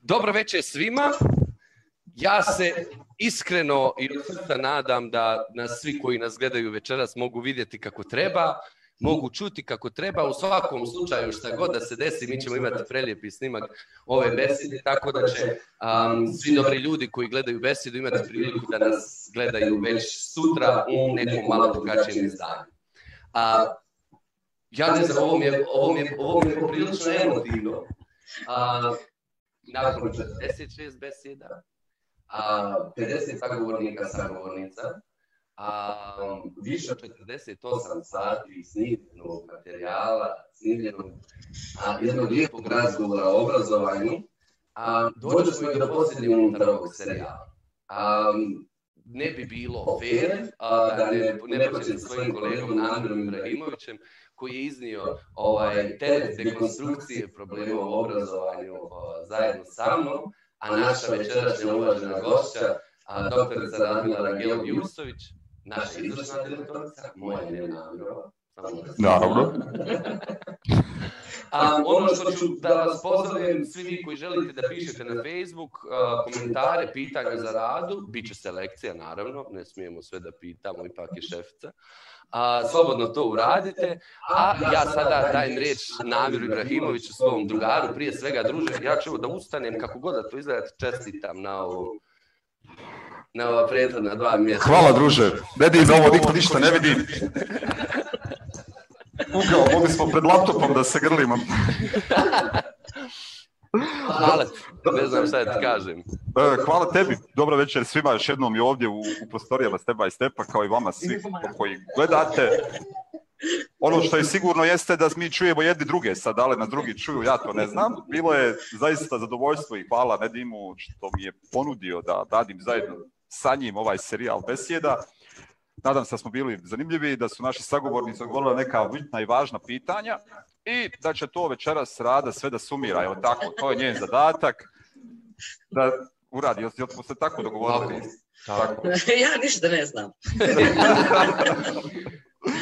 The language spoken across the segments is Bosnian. Dobro večer svima. Ja se iskreno i od nadam da nas svi koji nas gledaju večeras mogu vidjeti kako treba, mogu čuti kako treba. U svakom slučaju šta god da se desi, mi ćemo imati prelijepi snimak ove besede, tako da će svi dobri ljudi koji gledaju besedu imati priliku da nas gledaju već sutra u nekom malo drugačijem izdanju. A ja ne znam, ovo mi je, ovo mi je, ovo mi je poprilično emotivno. A, nakon 46 beseda, a, 50 sagovornika, sagovornica, a, više od 48 sati snimljenog materijala, snimljenog a, jednog lijepog razgovora o obrazovanju, a, dođu smo i da posjedimo unutar ovog serijala. A, ne bi bilo fair a, da ne, ne, ne počnem svojim kolegom Androm Ibrahimovićem koji je iznio ovaj, ovaj teret dekonstrukcije problema u obrazovanju ovaj, zajedno sa mnom, a naša večerašnja uvažena gošća, a, doktorica Radmila Rangelov Jusović, naša izvršna direktorica, moja je Naravno. A, dakle, ono, ono što ću da vas pozdravim, svi vi koji želite da pišete na Facebook, komentare, pitanja za radu, bit će selekcija naravno, ne smijemo sve da pitamo, ipak je šefica a, slobodno to uradite, a ja sada dajem riječ Namiru Ibrahimoviću, svom drugaru, prije svega druže, ja ću da ustanem, kako god da to izgleda, čestitam na ovo, na ova dva mjesta. Hvala druže, Vedi da ovo niko ništa ne vidi. Ugao, mogli smo pred laptopom da se grlimo. Hvala, ne znam šta ti kažem. E, hvala tebi, dobro večer svima još jednom i ovdje u, u prostorijama by Stepa, kao i vama svi koji gledate. Ono što je sigurno jeste da mi čujemo jedni druge, sad ali nas drugi čuju, ja to ne znam. Bilo je zaista zadovoljstvo i hvala Nedimu što mi je ponudio da radim zajedno sa njim ovaj serijal Besjeda. Nadam se da smo bili zanimljivi da su naši sagovornici odgovorili neka bitna i važna pitanja i da će to večeras rada sve da sumira. Evo tako, to je njen zadatak da uradi. Jel, smo se tako dogovorili? ja ništa ne znam.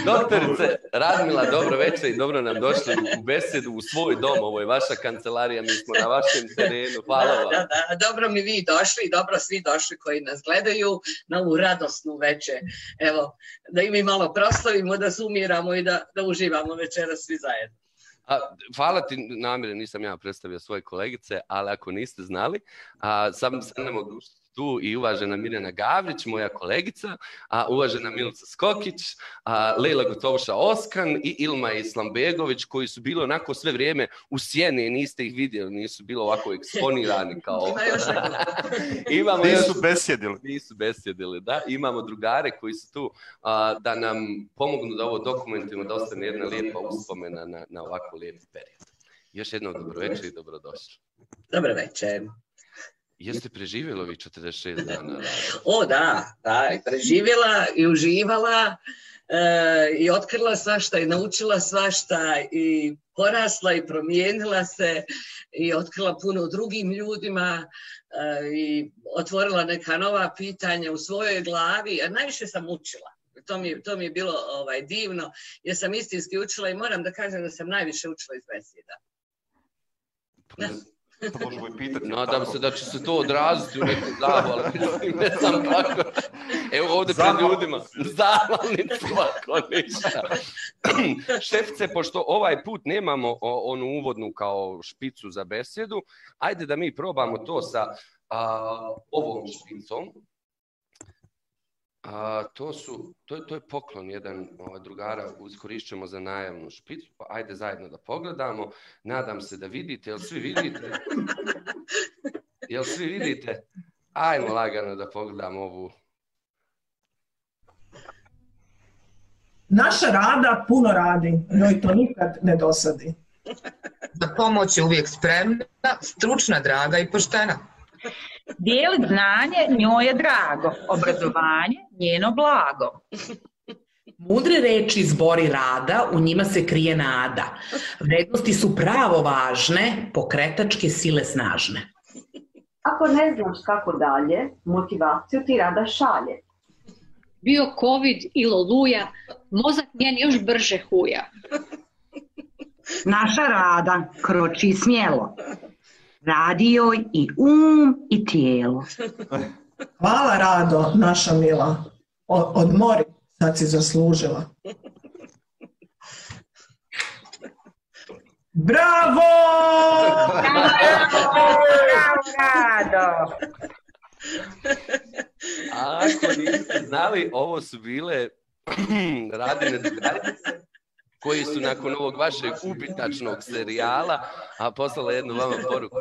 Doktorice Radmila, dobro večer i dobro nam došli u besedu u svoj dom. Ovo je vaša kancelarija, mi smo na vašem terenu. Hvala vam. Da, da, Dobro mi vi došli i dobro svi došli koji nas gledaju na ovu radosnu večer. Evo, da i mi malo proslavimo, da sumiramo i da, da uživamo večeras svi zajedno. A, hvala ti namjere, nisam ja predstavio svoje kolegice, ali ako niste znali, a, sam se ne mogu tu i uvažena Mirjana Gavrić, moja kolegica, a uvažena Milica Skokić, a Leila Gotovša Oskan i Ilma Islambegović koji su bili onako sve vrijeme u sjeni, niste ih vidjeli, nisu bili ovako eksponirani kao... imamo nisu besjedili. Nisu besjedili, da. Imamo drugare koji su tu da nam pomognu da ovo dokumentujemo, da ostane jedna lijepa uspomena na, na ovako lijepi period. Još jednom dobro večer i dobrodošli. Dobro večer. Jeste preživjela ovih 46 dana? o da, da, preživjela i uživala e, i otkrila svašta i naučila svašta i porasla i promijenila se i otkrila puno drugim ljudima e, i otvorila neka nova pitanja u svojoj glavi, a najviše sam učila. To mi, je, to mi bilo ovaj, divno, jer sam istinski učila i moram da kažem da sam najviše učila iz besjeda. Pa to možemo i pitati. Nadam se da će se to odraziti u neku ali ne znam kako. Evo ovdje pred ljudima. Zavalnicu, ako ništa. Šefce, pošto ovaj put nemamo onu uvodnu kao špicu za besedu, ajde da mi probamo to sa ovom špicom, a, to, su, to, to je poklon jedan ovaj, drugara, uskorišćemo za najavnu špicu, pa ajde zajedno da pogledamo. Nadam se da vidite, jel svi vidite? Jel svi vidite? Ajmo lagano da pogledamo ovu. Naša rada puno radi, njoj to nikad ne dosadi. Za pomoć je uvijek spremna, stručna, draga i poštena. Dijeli znanje, njoj je drago. Obrazovanje, njeno blago. Mudre reči zbori rada, u njima se krije nada. Vrednosti su pravo važne, pokretačke sile snažne. Ako ne znaš kako dalje, motivaciju ti rada šalje. Bio covid i loluja mozak njen još brže huja. Naša rada kroči smjelo radio i um i tijelo. Hvala Rado, naša mila. Odmori, sad si zaslužila. Bravo! Bravo, bravo Rado! Ako niste znali, ovo su bile radine zgradice koji su nakon ovog vašeg upitačnog serijala, a poslala jednu vama poruku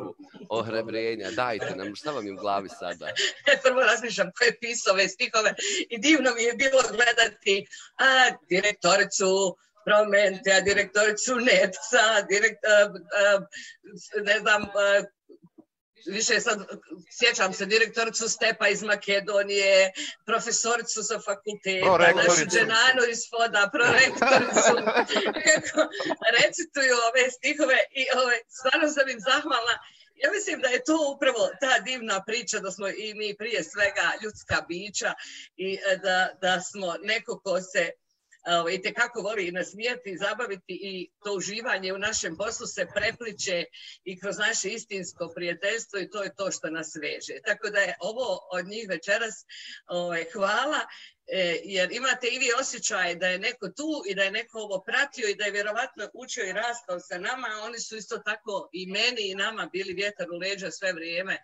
ohrebrenja. Dajte nam, šta vam je u glavi sada? Prvo razmišljam koje pisove, stihove i divno mi je bilo gledati a, direktoricu Promente, a direktoricu Nepsa, direkt, ne znam, više sad sjećam se direktoricu Stepa iz Makedonije, profesoricu sa fakulteta, našu Dženanu iz Foda, prorektoricu, kako recituju ove stihove i stvarno sam im zahvalna. Ja mislim da je to upravo ta divna priča da smo i mi prije svega ljudska bića i e, da, da smo neko ko se i tekako voli nasmijati, zabaviti i to uživanje u našem poslu se prepliče i kroz naše istinsko prijateljstvo i to je to što nas veže. Tako da je ovo od njih večeras ovaj, hvala e, jer imate i vi osjećaj da je neko tu i da je neko ovo pratio i da je vjerovatno učio i rastao sa nama, oni su isto tako i meni i nama bili vjetar u leđa sve vrijeme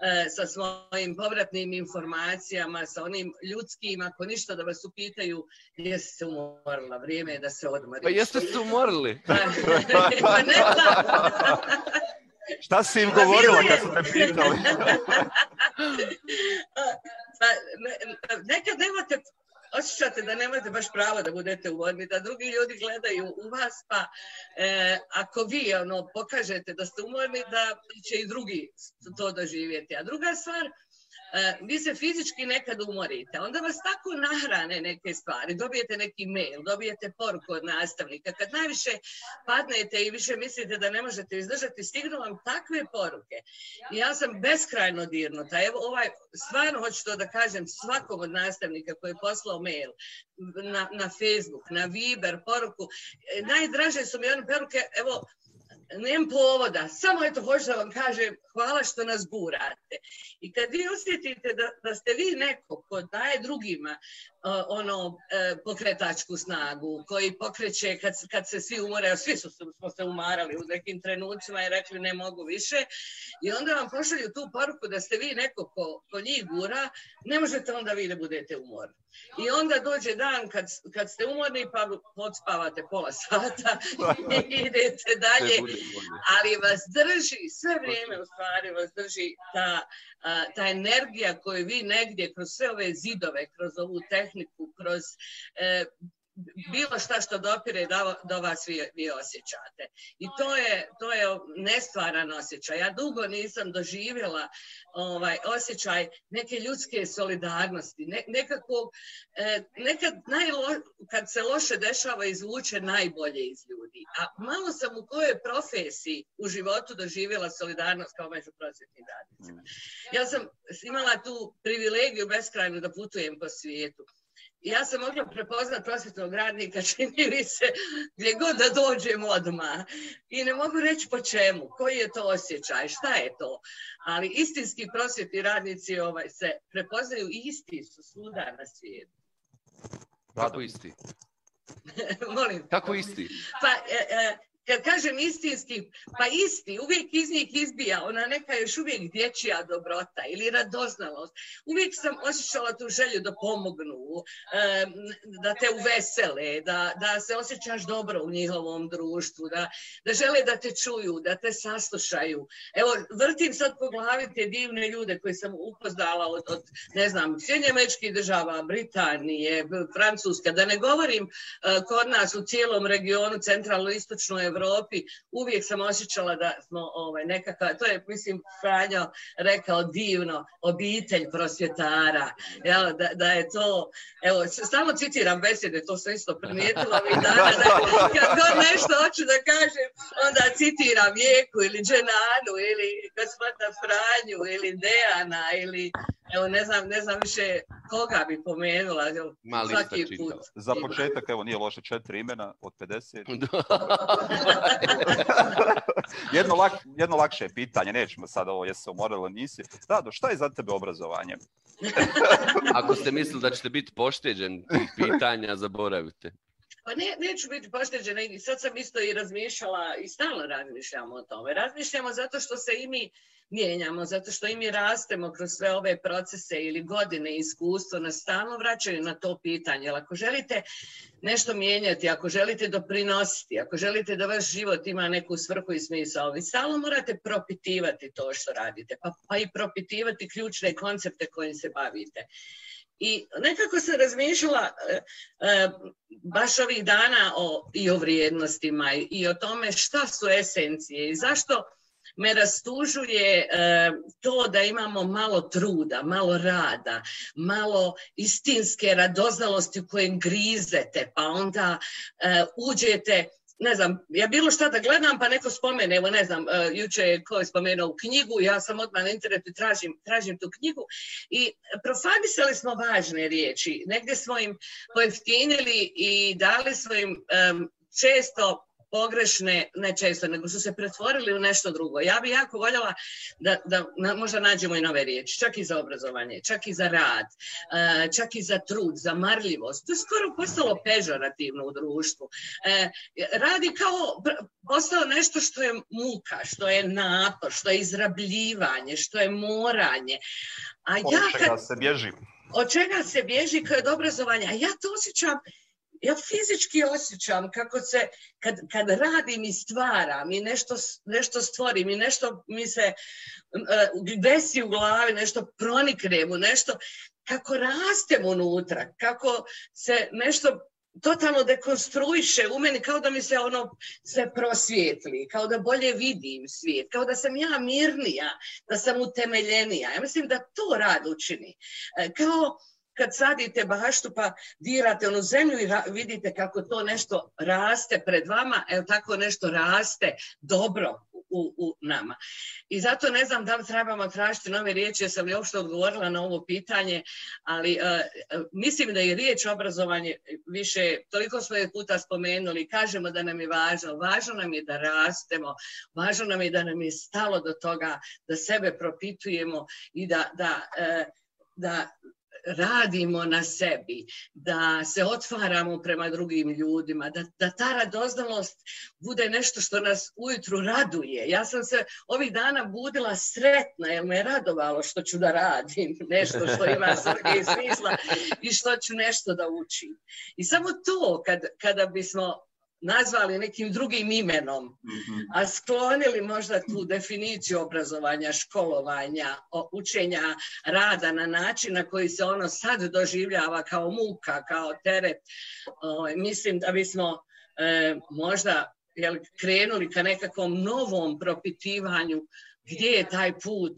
E, sa svojim povratnim informacijama, sa onim ljudskim, ako ništa da vas upitaju, jeste se umorila, vrijeme je da se odmori. Pa jeste se umorili? pa ne znam. Šta si im govorila kad su te pitali? Pa, pa, nekad nemate osjećate da nemate baš pravo da budete vojni, da drugi ljudi gledaju u vas, pa e, ako vi ono, pokažete da ste umorni, da će i drugi to doživjeti. A druga stvar, E, vi se fizički nekad umorite, onda vas tako nahrane neke stvari, dobijete neki mail, dobijete poruku od nastavnika, kad najviše padnete i više mislite da ne možete izdržati, stignu vam takve poruke. ja sam beskrajno dirnuta, evo ovaj, stvarno hoću to da kažem svakom od nastavnika koji je poslao mail, na, na Facebook, na Viber, poruku, e, najdraže su mi one poruke, evo, nem povoda, samo eto hoću da vam kažem hvala što nas gurate. I kad vi osjetite da, da ste vi neko ko daje drugima uh, ono e, pokretačku snagu, koji pokreće kad, kad se svi umore, svi su, smo se umarali u nekim trenucima i rekli ne mogu više, i onda vam pošalju tu poruku da ste vi neko ko, ko njih gura, ne možete onda vi da budete umorni. I onda dođe dan kad, ste umorni pa podspavate pola sata i idete dalje, ali vas drži sve vrijeme u stvari, vas drži ta, ta energija koju vi negdje kroz sve ove zidove, kroz ovu tehniku, kroz e, bilo šta što dopire do, do vas vi, osjećate. I to je, to je nestvaran osjećaj. Ja dugo nisam doživjela ovaj, osjećaj neke ljudske solidarnosti, e, nekad kad se loše dešava izvuče najbolje iz ljudi. A malo sam u kojoj profesiji u životu doživjela solidarnost kao među prosvjetnim radnicima. Mm. Ja sam imala tu privilegiju beskrajno da putujem po svijetu ja sam mogla prepoznat prosvjetnog radnika, čini mi se, gdje god da dođem odmah. I ne mogu reći po čemu, koji je to osjećaj, šta je to. Ali istinski prosvjetni radnici ovaj, se prepoznaju i isti su svuda na svijetu. Kako isti? Molim. Kako isti? Pa, e, e, kad kažem istinski, pa isti, uvijek iz njih izbija ona neka još uvijek dječja dobrota ili radoznalost. Uvijek sam osjećala tu želju da pomognu, da te uvesele, da, da se osjećaš dobro u njihovom društvu, da, da žele da te čuju, da te saslušaju. Evo, vrtim sad po glavi te divne ljude koje sam upoznala od, od ne znam, SAD, država, Britanije, Francuska, da ne govorim eh, kod nas u cijelom regionu centralno istočno EU. Europi, uvijek sam osjećala da smo ovaj, nekakva, to je, mislim, Franjo rekao divno, obitelj prosvjetara, jel, da, da je to, evo, samo citiram besede, to sam isto primijetila mi dana, da kad god nešto hoću da kažem, onda citiram Jeku ili Dženanu ili gospodina Franju ili Dejana ili Evo, ne znam, ne znam više koga bi pomenula. Jel, svaki put. Za početak, evo, nije loše četiri imena od 50. jedno, jedno lakše je pitanje, nećemo sad ovo, jesi se umorila, nisi. Rado, šta je za tebe obrazovanje? Ako ste mislili da ćete biti pošteđen pitanja, zaboravite. Pa ne, neću biti pošteđena i sad sam isto i razmišljala i stalno razmišljamo o tome. Razmišljamo zato što se i mi mijenjamo, zato što i mi rastemo kroz sve ove procese ili godine iskustvo nas stalno vraćaju na to pitanje. Jer ako želite nešto mijenjati, ako želite doprinositi, ako želite da vaš život ima neku svrhu i smisao, vi stalno morate propitivati to što radite, pa, pa i propitivati ključne koncepte kojim se bavite. I nekako sam razmišljala e, e, baš ovih dana o, i o vrijednostima i, i o tome šta su esencije i zašto me rastužuje e, to da imamo malo truda, malo rada, malo istinske radoznalosti u kojem grizete, pa onda e, uđete ne znam, ja bilo šta da gledam pa neko spomene, evo ne znam, e, juče je ko je spomenuo knjigu, ja sam odmah na internetu tražim, tražim tu knjigu i profanisali smo važne riječi, negdje smo im pojeftinili i dali smo im često pogrešne, ne često, nego su se pretvorili u nešto drugo. Ja bih jako voljela da, da na, možda nađemo i nove riječi, čak i za obrazovanje, čak i za rad, e, čak i za trud, za marljivost. To je skoro postalo pežorativno u društvu. E, radi kao postalo nešto što je muka, što je napor, što je izrabljivanje, što je moranje. A Od ja kad, se bježi. Od čega se bježi kad je obrazovanje? A ja to osjećam ja fizički osjećam kako se, kad, kad radim i stvaram i nešto, nešto stvorim i nešto mi se uh, desi u glavi, nešto proniknem u nešto, kako rastem unutra, kako se nešto totalno dekonstruiše u meni kao da mi se ono sve prosvijetli, kao da bolje vidim svijet, kao da sam ja mirnija, da sam utemeljenija. Ja mislim da to rad učini. E, kao kad sadite baštu pa dirate onu zemlju i vidite kako to nešto raste pred vama, evo tako nešto raste dobro u, u nama. I zato ne znam da li trebamo tražiti nove riječi, sam li uopšte odgovorila na ovo pitanje, ali e, mislim da je riječ obrazovanje više, toliko smo je puta spomenuli, kažemo da nam je važno, važno nam je da rastemo, važno nam je da nam je stalo do toga, da sebe propitujemo i da, da, e, da radimo na sebi, da se otvaramo prema drugim ljudima, da, da ta radoznalost bude nešto što nas ujutru raduje. Ja sam se ovih dana budila sretna jer me je radovalo što ću da radim, nešto što ima svrge i smisla i što ću nešto da učim. I samo to kad, kada bismo nazvali nekim drugim imenom, mhm. a sklonili možda tu definiciju obrazovanja, školovanja, učenja, rada na način na koji se ono sad doživljava kao muka, kao teret. mislim da bismo e, možda krenuli ka nekakvom novom propitivanju gdje je taj put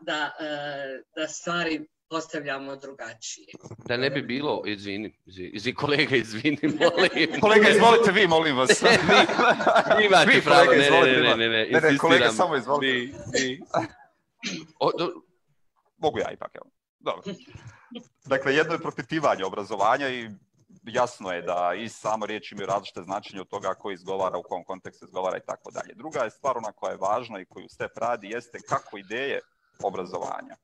da e, stvari postavljamo drugačije. Da ne bi bilo, izvini, izvini kolega, izvini, molim. kolega, izvolite vi, molim vas. vi, vi, kolega, ne, ne, ne, ne, kolega, samo izvolite. Vi, Mogu ja ipak, evo. Dobro. Dakle, jedno je propitivanje obrazovanja i jasno je da i samo riječ imaju različite značenje od toga ko izgovara, u kom kontekstu izgovara i tako dalje. Druga je stvar ona koja je važna i koju ste radi jeste kako ideje obrazovanja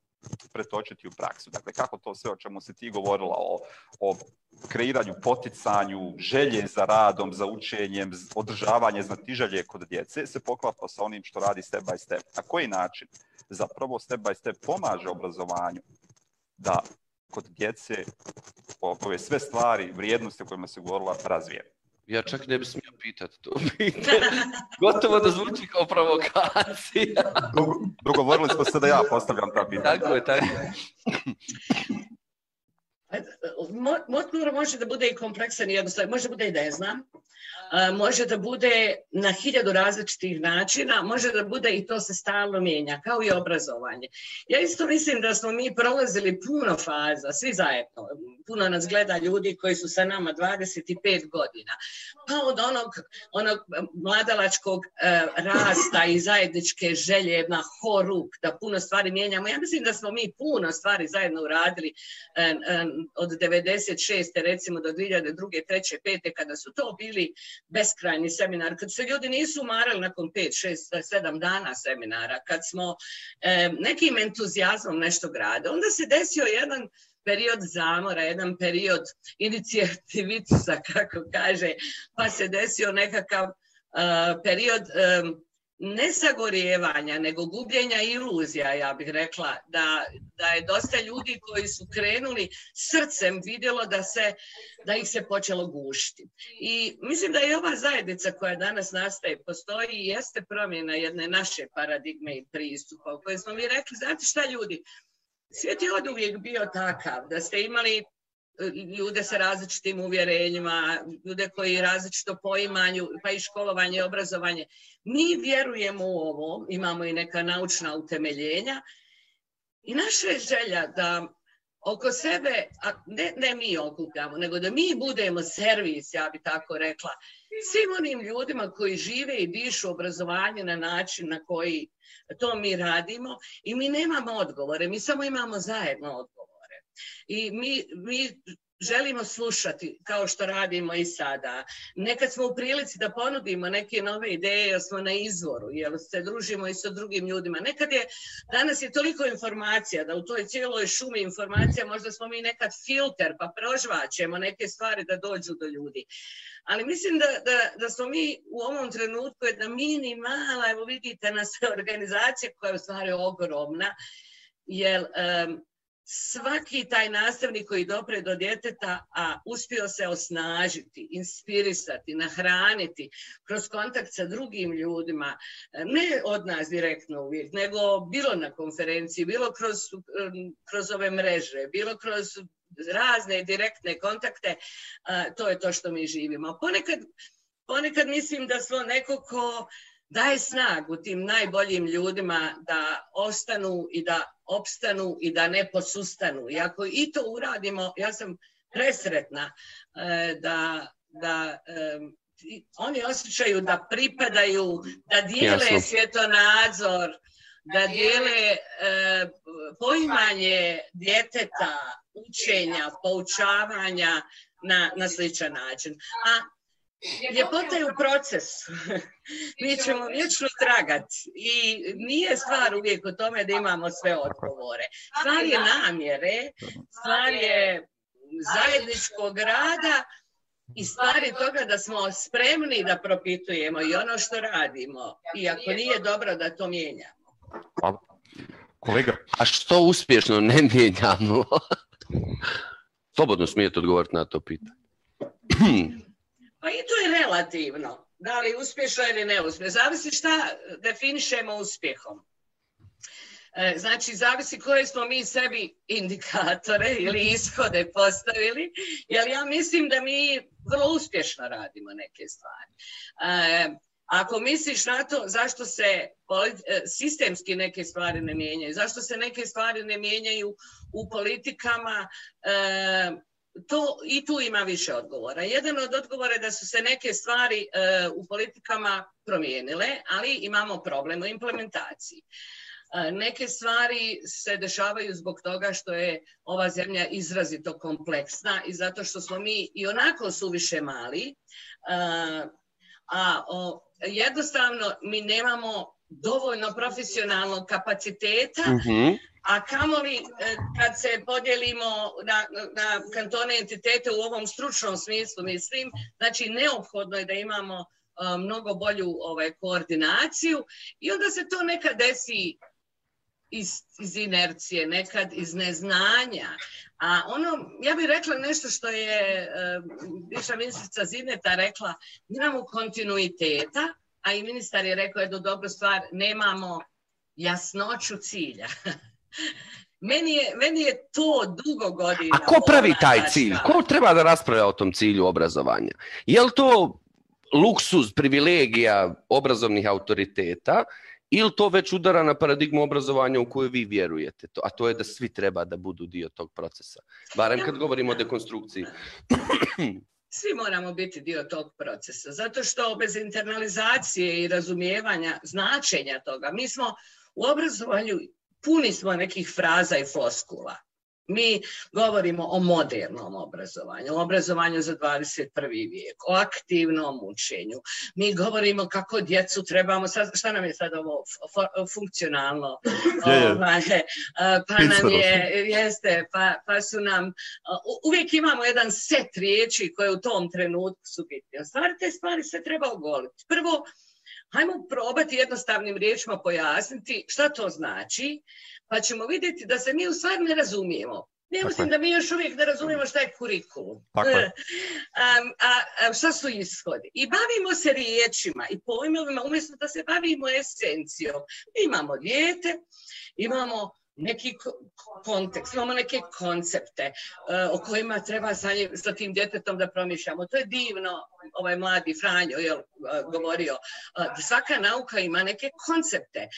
pretočiti u praksu. Dakle, kako to sve o čemu si ti govorila, o, kreiranju, poticanju, želje za radom, za učenjem, održavanje znatiželje kod djece se poklapa sa onim što radi step by step. Na koji način zapravo step by step pomaže obrazovanju da kod djece ove sve stvari, vrijednosti o kojima se govorila, razvijemo? Ja čak ne bi smio pitati to pitanje. Gotovo da zvuči kao provokacija. Dogovorili smo se da ja postavljam ta pitanja. Tako je, tako je. Odgovor može da bude i kompleksan i jednostavan, može da bude i da je znam, može da bude na hiljadu različitih načina, može da bude i to se stalno mijenja, kao i obrazovanje. Ja isto mislim da smo mi prolazili puno faza, svi zajedno. Puno nas gleda ljudi koji su sa nama 25 godina. Pa od onog, onog mladalačkog e, rasta i zajedničke želje na horuk, da puno stvari mijenjamo. Ja mislim da smo mi puno stvari zajedno uradili e, e od 96. recimo do 2002. 3. 5. kada su to bili beskrajni seminar, kad se ljudi nisu umarali nakon 5, 6, 7 dana seminara, kad smo e, nekim entuzijazmom nešto grade, onda se desio jedan period zamora, jedan period inicijativica, kako kaže, pa se desio nekakav e, period ne zagorijevanja, nego gubljenja iluzija, ja bih rekla, da, da je dosta ljudi koji su krenuli srcem vidjelo da, se, da ih se počelo gušiti. I mislim da je ova zajednica koja danas nastaje, postoji i jeste promjena jedne naše paradigme i pristupa koje kojoj smo mi rekli, znate šta ljudi, svijet je od uvijek bio takav da ste imali ljude sa različitim uvjerenjima, ljude koji različito poimanju, pa i školovanje i obrazovanje. Mi vjerujemo u ovo, imamo i neka naučna utemeljenja i naša je želja da oko sebe, ne, ne mi okupljamo, nego da mi budemo servis, ja bi tako rekla, svim onim ljudima koji žive i dišu obrazovanje na način na koji to mi radimo i mi nemamo odgovore, mi samo imamo zajedno odgovore. I mi, mi želimo slušati kao što radimo i sada. Nekad smo u prilici da ponudimo neke nove ideje jer smo na izvoru, jer se družimo i sa drugim ljudima. Nekad je, danas je toliko informacija da u toj cijeloj šumi informacija možda smo mi nekad filter pa prožvaćemo neke stvari da dođu do ljudi. Ali mislim da, da, da smo mi u ovom trenutku jedna minimala, evo vidite nas organizacija koja je u stvari ogromna, jer svaki taj nastavnik koji dopre do djeteta, a uspio se osnažiti, inspirisati, nahraniti kroz kontakt sa drugim ljudima, ne od nas direktno uvijek, nego bilo na konferenciji, bilo kroz, um, kroz ove mreže, bilo kroz razne direktne kontakte, to je to što mi živimo. Ponekad, ponekad mislim da smo neko daje snagu tim najboljim ljudima da ostanu i da opstanu i da ne posustanu. I ako i to uradimo, ja sam presretna e, da, da e, oni osjećaju da pripadaju, da dijele Jasno. da dijele e, poimanje djeteta, učenja, poučavanja na, na sličan način. A Ljepota je u procesu. Mi ćemo vječno tragati i nije stvar uvijek o tome da imamo sve odgovore. Stvar je namjere, stvar je zajedničkog rada i stvar je toga da smo spremni da propitujemo i ono što radimo. I ako nije dobro da to mijenjamo. Kolega. A što uspješno ne mijenjamo? Slobodno smijete odgovoriti na to pitanje. Pa i to je relativno. Da li uspješno ili neuspješno. Zavisi šta definišemo uspjehom. E, znači, zavisi koje smo mi sebi indikatore ili ishode postavili, jer ja mislim da mi vrlo uspješno radimo neke stvari. E, ako misliš na to zašto se e, sistemski neke stvari ne mijenjaju, zašto se neke stvari ne mijenjaju u politikama to I tu ima više odgovora. Jedan od odgovora je da su se neke stvari e, u politikama promijenile, ali imamo problem u implementaciji. E, neke stvari se dešavaju zbog toga što je ova zemlja izrazito kompleksna i zato što smo mi i onako više mali, e, a jednostavno mi nemamo dovoljno profesionalnog kapaciteta, uh mhm. -huh. a kamoli e, kad se podijelimo na, na kantone entitete u ovom stručnom smislu, mislim, znači neophodno je da imamo e, mnogo bolju ovaj, koordinaciju i onda se to nekad desi iz, iz inercije, nekad iz neznanja. A ono, ja bih rekla nešto što je uh, bivša ministrica Zineta rekla, mi imamo kontinuiteta, a i ministar je rekao jednu dobru stvar, nemamo jasnoću cilja. meni, je, meni je to dugo godina. A ko pravi taj cilj? Ko treba da raspravlja o tom cilju obrazovanja? Je li to luksuz, privilegija obrazovnih autoriteta ili to već udara na paradigmu obrazovanja u koju vi vjerujete, a to je da svi treba da budu dio tog procesa. Barem kad govorimo o dekonstrukciji. Svi moramo biti dio tog procesa, zato što bez internalizacije i razumijevanja značenja toga, mi smo u obrazovanju puni smo nekih fraza i foskula. Mi govorimo o modernom obrazovanju, o obrazovanju za 21. vijek, o aktivnom učenju. Mi govorimo kako djecu trebamo, šta nam je sad ovo funkcionalno? pa pa, su nam, e, uvijek imamo jedan set riječi koje u tom trenutku su bitne. Stvari te stvari se treba ogoliti. Prvo, Hajmo probati jednostavnim riječima pojasniti šta to znači, pa ćemo vidjeti da se mi u stvari ne razumijemo. Ne mislim da mi još uvijek ne razumijemo šta je kurikulum, a, šta su ishodi. I bavimo se riječima i pojmovima umjesto da se bavimo esencijom. imamo dijete, imamo neki kontekst, imamo neke koncepte e, o kojima treba sa, tim djetetom da promišljamo. To je divno, ovaj mladi Franjo je e, govorio, e, svaka nauka ima neke koncepte.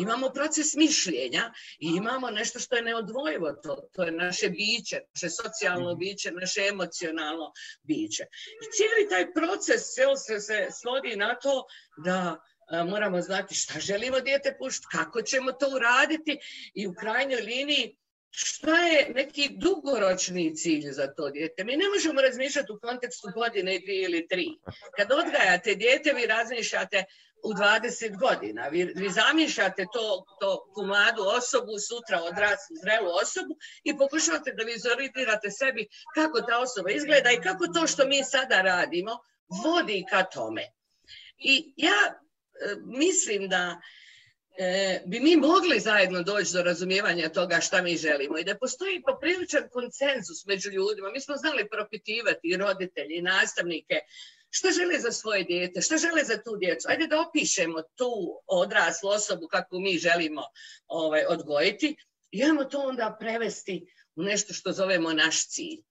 Imamo proces mišljenja i imamo nešto što je neodvojivo. To, je naše biće, naše socijalno mhm. biće, naše emocionalno biće. I cijeli taj proces se, se svodi na to da E, moramo znati šta želimo dijete pušiti, kako ćemo to uraditi i u krajnjoj liniji šta je neki dugoročni cilj za to dijete. Mi ne možemo razmišljati u kontekstu godine, dvije ili tri. Kad odgajate dijete, vi razmišljate u 20 godina. Vi, vi zamišljate to, to tu mladu osobu, sutra odraslu, zrelu osobu i pokušavate da vizualizirate sebi kako ta osoba izgleda i kako to što mi sada radimo vodi ka tome. I ja E, mislim da e, bi mi mogli zajedno doći do razumijevanja toga šta mi želimo i da postoji popriličan konsenzus među ljudima. Mi smo znali propitivati i roditelji i nastavnike što žele za svoje dijete, što žele za tu djecu. Ajde da opišemo tu odraslu osobu kakvu mi želimo ovaj, odgojiti i ajmo to onda prevesti u nešto što zovemo naš cilj.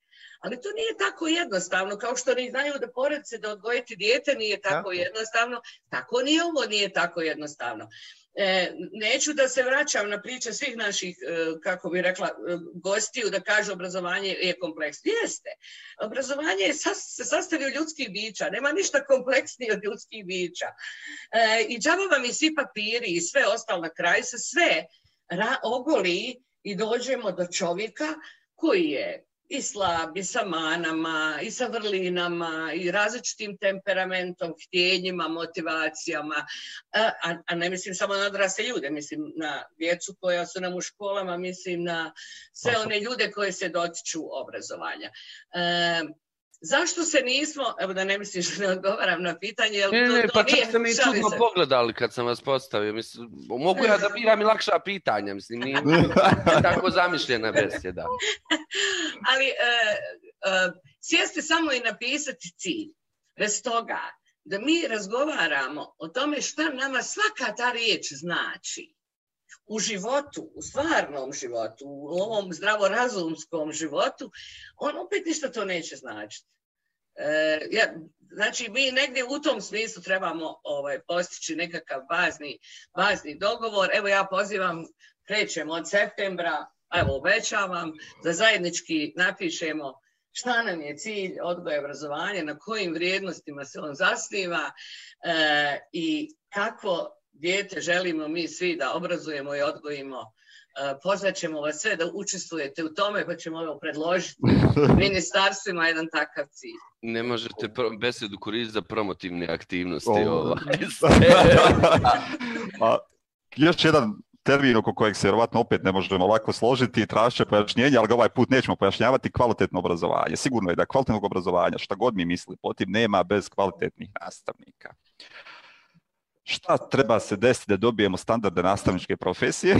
Ali to nije tako jednostavno, kao što ne znaju da pored se da odgojiti dijete nije tako jednostavno, tako nije ovo nije tako jednostavno. E, neću da se vraćam na priče svih naših, e, kako bi rekla, e, gostiju da kažu obrazovanje je kompleksno. Jeste. Obrazovanje je sas, se sastavio ljudskih bića. Nema ništa kompleksnije od ljudskih bića. E, I džaba vam i svi papiri i sve ostalo na kraju se sve ra, ogoli i dođemo do čovjeka koji je i slab, i sa manama, i sa vrlinama, i različitim temperamentom, htjenjima, motivacijama. A, a ne mislim samo na odrasle ljude, mislim na djecu koja su nam u školama, mislim na sve one ljude koje se dotiču obrazovanja. E, Zašto se nismo, evo da ne misliš da ne odgovaram na pitanje, jel ne, ne, pa čak ste mi čudno pogledali kad sam vas postavio, mislim, mogu ja da biram i lakša pitanja, mislim, nije tako zamišljena besjeda. Ali e, e, sjeste samo i napisati cilj, bez toga da mi razgovaramo o tome šta nama svaka ta riječ znači u životu, u stvarnom životu, u ovom zdravorazumskom životu, on opet ništa to neće značiti. E, znači, mi negdje u tom smislu trebamo ovaj, postići nekakav bazni, dogovor. Evo ja pozivam, krećemo od septembra, evo obećavam da zajednički napišemo šta nam je cilj odgoja obrazovanja, na kojim vrijednostima se on zasniva e, i kako dijete želimo mi svi da obrazujemo i odgojimo, e, pozvat ćemo vas sve da učestvujete u tome pa ćemo ovo predložiti ministarstvima jedan takav cilj. Ne možete besedu koristiti za promotivne aktivnosti. ovaj. A, još jedan termin oko kojeg se vjerovatno opet ne možemo ovako složiti i tražit pojašnjenje, ali ga ovaj put nećemo pojašnjavati, kvalitetno obrazovanje. Sigurno je da kvalitetnog obrazovanja, šta god mi misli, potim nema bez kvalitetnih nastavnika šta treba se desiti da dobijemo standarde nastavničke profesije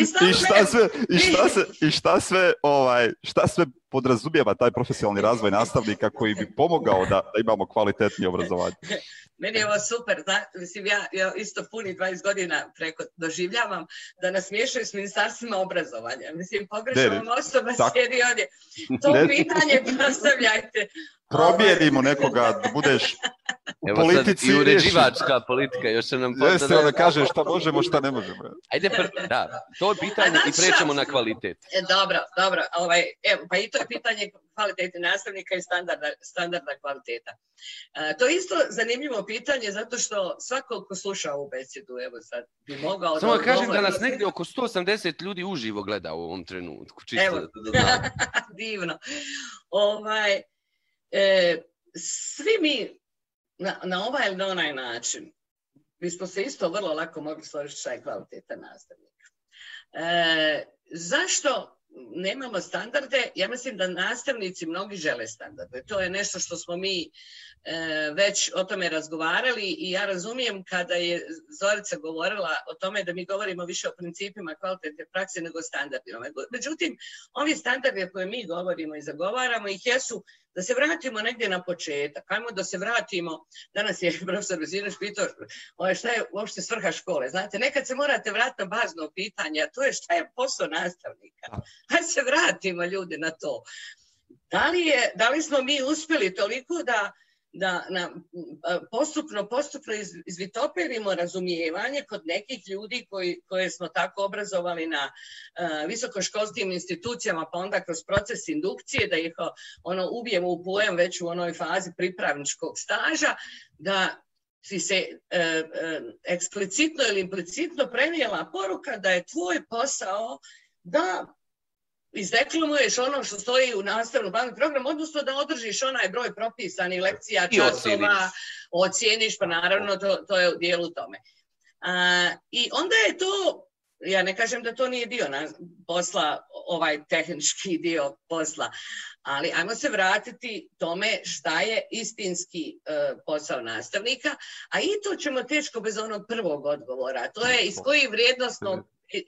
I šta, sve, i šta sve, i šta ovaj, šta sve podrazumijeva taj profesionalni razvoj nastavnika koji bi pomogao da, da imamo kvalitetnije obrazovanje. Meni je ovo super, mislim ja, ja isto puni 20 godina preko doživljavam da nas miješaju s ministarstvima obrazovanja. Mislim, pogrešavam osoba sjedi ovdje. To pitanje postavljajte. Probijedimo nekoga da budeš u politici. Sad, uređivačka politika, još se nam Jeste, kaže šta možemo, šta ne možemo. Ajde, da, to je pitanje i prećemo na kvalitet. E, dobro, dobro, ovaj, evo, pa to je pitanje kvalitete nastavnika i standarda, standarda kvaliteta. E, to je isto zanimljivo pitanje zato što svako ko sluša ovu besedu, evo sad bi mogao... Samo da kažem da nas negdje oko 180 ljudi uživo gleda u ovom trenutku. Čisto evo, divno. Ovaj, e, svi mi na, na ovaj ili na onaj način bismo se isto vrlo lako mogli složiti šta je kvaliteta nastavnika. E, zašto nemamo standarde, ja mislim da nastavnici mnogi žele standarde. To je nešto što smo mi e, već o tome razgovarali i ja razumijem kada je Zorica govorila o tome da mi govorimo više o principima kvalitete prakse nego standardima. Međutim, ovi standardi koje mi govorimo i zagovaramo ih jesu da se vratimo negdje na početak. Hajmo da se vratimo. Danas je profesor Bezinović pitao ovaj, šta je uopšte svrha škole. Znate, nekad se morate vratiti na bazno pitanje, a to je šta je posao nastavnika. Hajde se vratimo ljudi na to. Da li, je, da li smo mi uspjeli toliko da da na, postupno, postupno izvitopirimo razumijevanje kod nekih ljudi koji, koje smo tako obrazovali na visokoškolskim institucijama, pa onda kroz proces indukcije, da ih ono, ubijemo u pojem već u onoj fazi pripravničkog staža, da si se e, e, eksplicitno ili implicitno prenijela poruka da je tvoj posao da izreklo ono što stoji u nastavnom planu program, odnosno da održiš onaj broj propisanih lekcija, časova, ocijeniš, pa naravno to, to je u dijelu tome. A, I onda je to, ja ne kažem da to nije dio na, posla, ovaj tehnički dio posla, ali ajmo se vratiti tome šta je istinski e, posao nastavnika, a i to ćemo teško bez onog prvog odgovora, to je iz kojeg vrijednosnog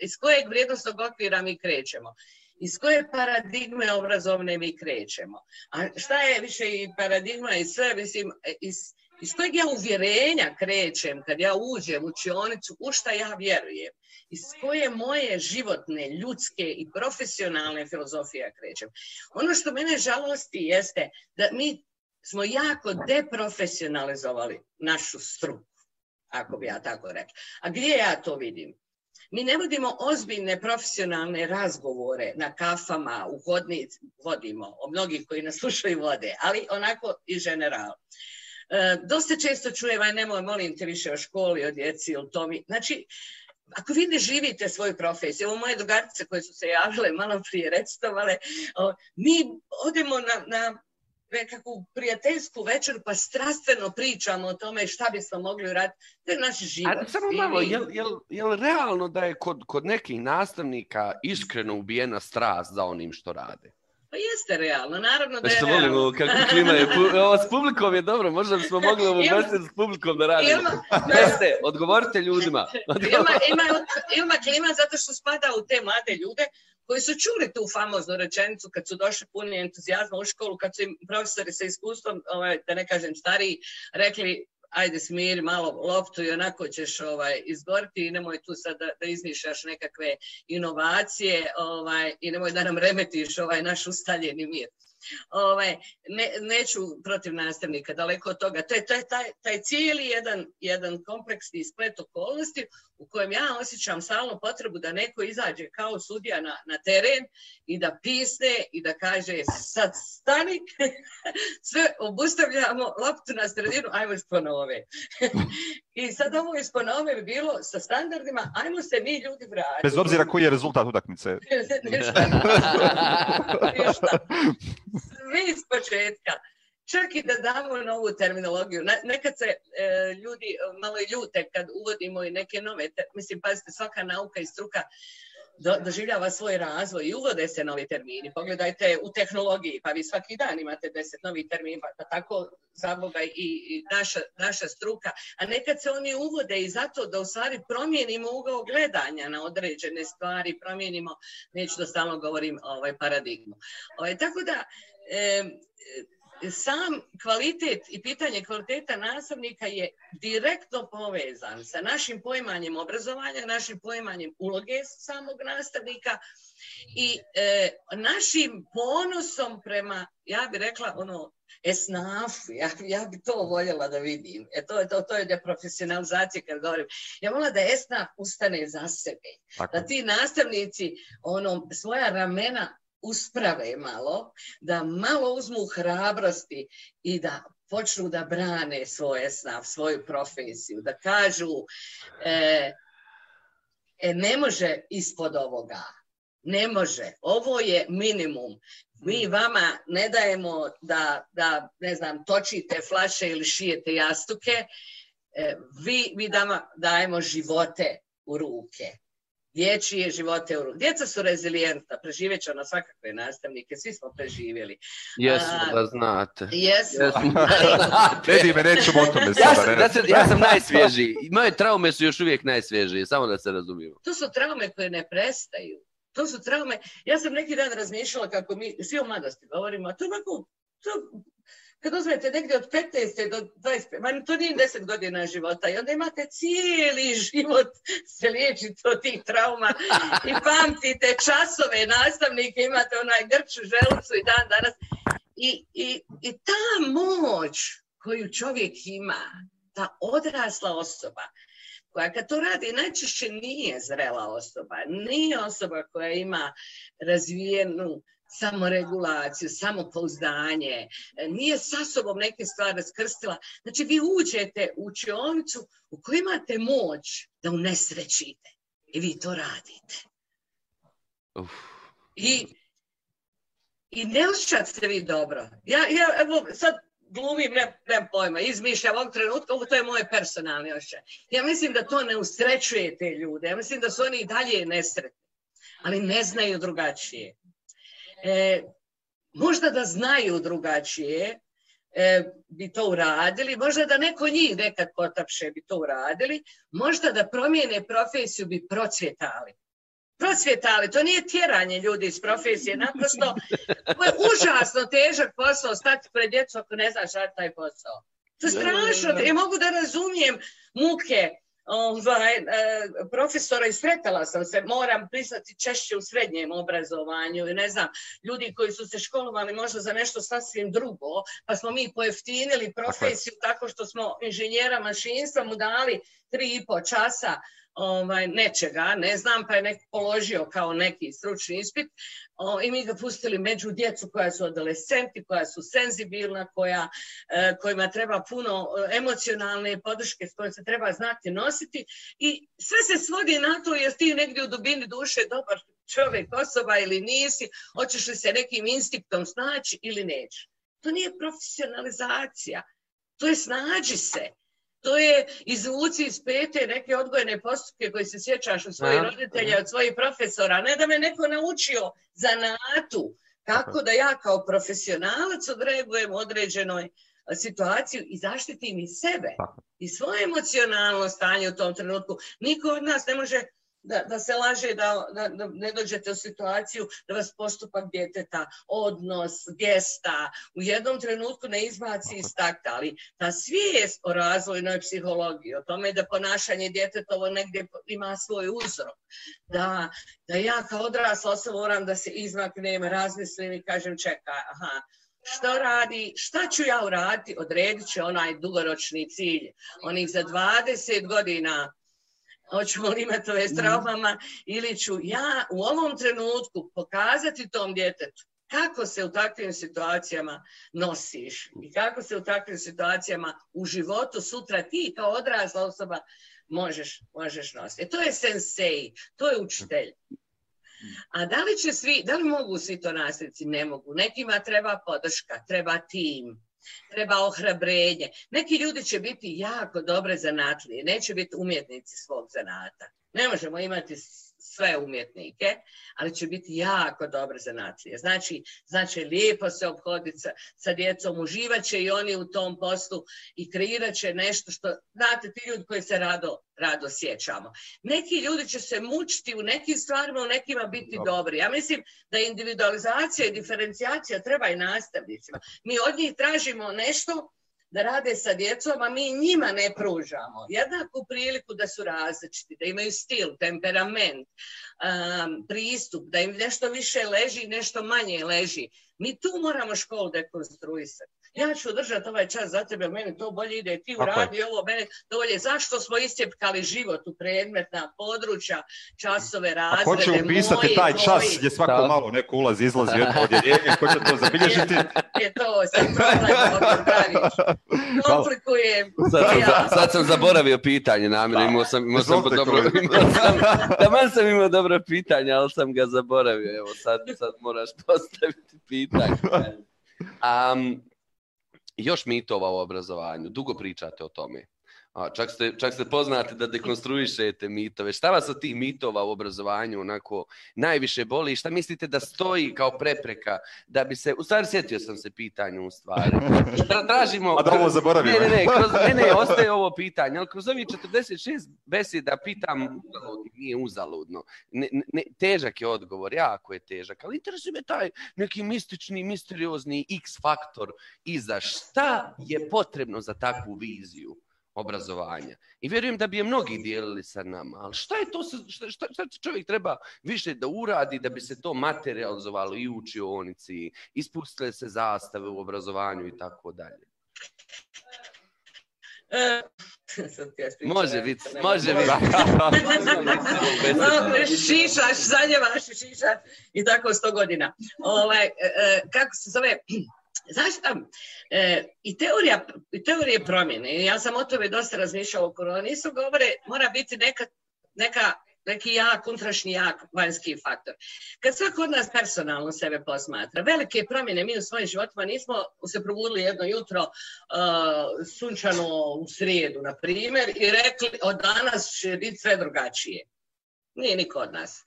iz kojeg vrijednostnog okvira mi krećemo iz koje paradigme obrazovne mi krećemo. A šta je više i paradigma i sve, mislim, e, iz, kojeg ja uvjerenja krećem kad ja uđem u učionicu, u šta ja vjerujem, iz koje moje životne, ljudske i profesionalne filozofije krećem. Ono što mene žalosti jeste da mi smo jako deprofesionalizovali našu struku, ako bi ja tako rekla. A gdje ja to vidim? Mi ne vodimo ozbiljne profesionalne razgovore na kafama, u hodnici, vodimo, o mnogih koji nas slušaju vode, ali onako i general. E, dosta često čujem, aj nemoj, molim te više o školi, o djeci, o tomi. Znači, ako vi ne živite svoju profesiju, ovo moje drugarice koje su se javile malo prije recitovale, mi odemo na nekakvu prijateljsku večer pa strastveno pričamo o tome šta bismo mogli uraditi. To je naš život. A samo malo, jel, jel, realno da je kod, nekih nastavnika iskreno ubijena strast za onim što rade? Pa jeste realno, naravno da je realno. volimo kako klima je. Ovo s publikom je dobro, možda bismo mogli ovo s publikom da radimo. odgovorite ljudima. Ilma, ima, klima zato što spada u te mlade ljude koji su čuli tu famoznu rečenicu kad su došli puni entuzijazma u školu, kad su im profesori sa iskustvom, ovaj, da ne kažem stariji, rekli ajde smiri malo loptu i onako ćeš ovaj, izgoriti i nemoj tu sad da, da izmišljaš nekakve inovacije ovaj, i nemoj da nam remetiš ovaj naš ustaljeni mir. Ovaj, ne, neću protiv nastavnika, daleko od toga. To je taj, taj, cijeli jedan, jedan kompleksni splet okolnosti u kojem ja osjećam stalno potrebu da neko izađe kao sudija na, na teren i da pisne i da kaže sad stani, sve obustavljamo loptu na sredinu, ajmo isponove. I sad ovo isponove bi bilo sa standardima, ajmo se mi ljudi vratiti. Bez obzira koji je rezultat utakmice. Ništa čak i da damo novu terminologiju. Nekad se e, ljudi e, malo ljute kad uvodimo i neke nove, mislim, pazite, svaka nauka i struka doživljava svoj razvoj i uvode se novi termini. Pogledajte u tehnologiji, pa vi svaki dan imate deset novih termina, pa tako zaboga i, i naša, struka. A nekad se oni uvode i zato da u stvari promijenimo ugao gledanja na određene stvari, promijenimo, neću da stalno govorim ovaj, paradigmu. Ovaj, tako da, e, sam kvalitet i pitanje kvaliteta nastavnika je direktno povezan sa našim poimanjem obrazovanja, našim poimanjem uloge samog nastavnika i e, našim ponosom prema, ja bih rekla, ono, esnaf, ja, ja bi to voljela da vidim. E to je, to, to je deprofesionalizacija kad govorim. Ja volim da esnaf ustane za sebe. Da ti nastavnici ono, svoja ramena usprave malo, da malo uzmu hrabrosti i da počnu da brane svoje snav, svoju profesiju, da kažu e, e, ne može ispod ovoga, ne može, ovo je minimum. Mi mm. vama ne dajemo da, ne znam, točite flaše ili šijete jastuke, e, vi, mi dajemo živote u ruke dječije živote. Djeca su rezilijenta, preživjet će na svakakve nastavnike, svi smo preživjeli. Jesmo, da znate. me, Ja sam, najsvježiji. Moje traume su još uvijek najsvježije, samo da se razumijemo. To su traume koje ne prestaju. To su traume. Ja sam neki dan razmišljala kako mi, svi o mladosti govorimo, a to onako to kad uzmete negdje od 15. do 25. Ma to nije 10 godina života i onda imate cijeli život se liječiti od tih trauma i pamtite časove nastavnike, imate onaj grč u želucu i dan danas. I, i ta moć koju čovjek ima, ta odrasla osoba, koja kad to radi najčešće nije zrela osoba, nije osoba koja ima razvijenu samoregulaciju, samopouzdanje, e, nije sa sobom neke stvari raskrstila. Znači vi uđete u učionicu u kojoj imate moć da unesrećite i vi to radite. I, I ne se vi dobro. Ja, evo, sad glumim, ne, pojma, izmišljam ovog trenutka, ovo to je moje personalni ošćaj. Ja mislim da to ne usrećuje te ljude, ja mislim da su oni i dalje nesretni, ali ne znaju drugačije. E, možda da znaju drugačije e, bi to uradili, možda da neko njih nekad potapše bi to uradili, možda da promijene profesiju bi procvjetali procvjetali. To nije tjeranje ljudi iz profesije. Naprosto, to je užasno težak posao stati pred djecu ako ne znaš šta taj posao. To je strašno. Ja mogu da razumijem muke Ovaj, e, profesora i sretala sam se, moram priznati češće u srednjem obrazovanju i ne znam, ljudi koji su se školovali možda za nešto sasvim drugo, pa smo mi pojeftinili profesiju tako što smo inženjera mašinstva mu dali tri i po časa ovaj, nečega, ne znam, pa je neko položio kao neki stručni ispit i mi ga pustili među djecu koja su adolescenti, koja su senzibilna, koja, e, kojima treba puno e, emocionalne podrške s kojima se treba znati nositi i sve se svodi na to jer ti negdje u dubini duše dobar čovjek, osoba ili nisi, hoćeš li se nekim instinktom snaći ili neće To nije profesionalizacija, to je snađi se to je izvuci iz pete neke odgojene postupke koje se sjećaš od svojih roditelja, od svojih profesora. Ne da me neko naučio zanatu, kako da ja kao profesionalac odregujem određenoj situaciju i zaštitim i sebe i svoje emocionalno stanje u tom trenutku. Niko od nas ne može da, se laže da, da, ne dođete u situaciju da vas postupak djeteta, odnos, gesta u jednom trenutku ne izbaci iz takta, ali ta svijest o razvojnoj psihologiji, o tome da ponašanje djetetovo negdje ima svoj uzrok, da, ja kao odrasla osoba moram da se izmaknem, razmislim i kažem čekaj, aha, što radi, šta ću ja uraditi, odredit će onaj dugoročni cilj. Onih za 20 godina hoćemo li imati ove s traumama ili ću ja u ovom trenutku pokazati tom djetetu kako se u takvim situacijama nosiš i kako se u takvim situacijama u životu sutra ti kao odrasla osoba možeš, možeš nositi. E, to je sensei, to je učitelj. A da li će svi, da li mogu svi to nastaviti? Ne mogu. Nekima treba podrška, treba tim treba ohrabrenje. Neki ljudi će biti jako dobre zanatlije, neće biti umjetnici svog zanata. Ne možemo imati sve umjetnike, ali će biti jako dobre nacije Znači, znači lijepo se obhoditi sa, sa djecom, uživat će i oni u tom poslu i kreirat će nešto što, znate, ti ljudi koji se rado, rado sjećamo. Neki ljudi će se mučiti u nekim stvarima, u nekima biti dobri. Ja mislim da individualizacija i diferencijacija treba i nastavnicima. Mi od njih tražimo nešto da rade sa djecom, a mi njima ne pružamo. Jednaku priliku da su različiti, da imaju stil, temperament, um, pristup, da im nešto više leži, i nešto manje leži. Mi tu moramo školu dekonstruisati ja ću držati ovaj čas za tebe, meni to bolje ide, ti uradi ovo, meni to bolje. Zašto smo istjepkali život u predmetna područja, časove, razrede, moje, Ko će upisati moji, taj čas moji... gdje svako da. malo neko ulazi, izlazi, od odjeljenje, ko će to zabilježiti? je to, sad Komplikujem. Sad, ja. sad sam zaboravio pitanje namjer, imao sam, imao sam dobro, imao sam, taman sam imao dobro pitanje, ali sam ga zaboravio. Evo, sad, sad moraš postaviti pitanje. Um, I još mitova o obrazovanju. Dugo pričate o tome. A, čak, ste, čak ste poznati da dekonstruišete mitove. Šta vas od tih mitova u obrazovanju onako najviše boli? Šta mislite da stoji kao prepreka da bi se... U stvari, sjetio sam se pitanju u stvari. Tražimo... A da ovo zaboravimo. Ne, ne, kroz, ne, ostaje ovo pitanje. Ali kroz ovih 46 da pitam uzaludno, nije uzaludno. Ne, težak je odgovor, jako je težak. Ali interesuje me taj neki mistični, misteriozni X faktor iza šta je potrebno za takvu viziju? obrazovanja. I vjerujem da bi je mnogi dijelili sa nama, ali šta je to, šta, šta, šta čovjek treba više da uradi da bi se to materializovalo i u učionici, ispustile se zastave u obrazovanju i tako dalje? E, može biti, može biti. šišaš, zanjevaš, šišaš i tako sto godina. Ovaj, e, e, kako se zove, Zašto? E, i, teorija, teorije promjene, ja sam o tome dosta razmišljala o koroni, nisu govore, mora biti neka, neki jak, unutrašnji jak vanjski faktor. Kad svako od nas personalno sebe posmatra, velike promjene mi u svojim životima nismo se probudili jedno jutro e, sunčano u srijedu, na primjer, i rekli od danas će biti sve drugačije. Nije niko od nas.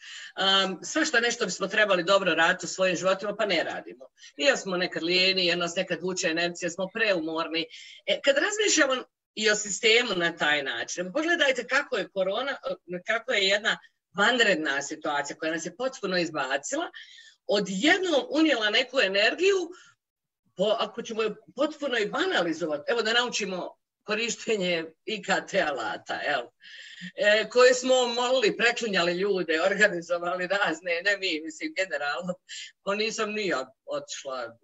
Um, sve što nešto bismo trebali dobro raditi u svojim životima, pa ne radimo. ja smo nekad lijeni, jer nas nekad vuče energija, smo preumorni. E, kad razmišljamo i o sistemu na taj način, pogledajte kako je korona, kako je jedna vanredna situacija koja nas je potpuno izbacila, odjednom unijela neku energiju, ako ćemo je potpuno i banalizovati, evo da naučimo korištenje IKT alata, jel? E, koje smo molili, preklinjali ljude, organizovali razne, ne mi, mislim, generalno, pa nisam ni otišla.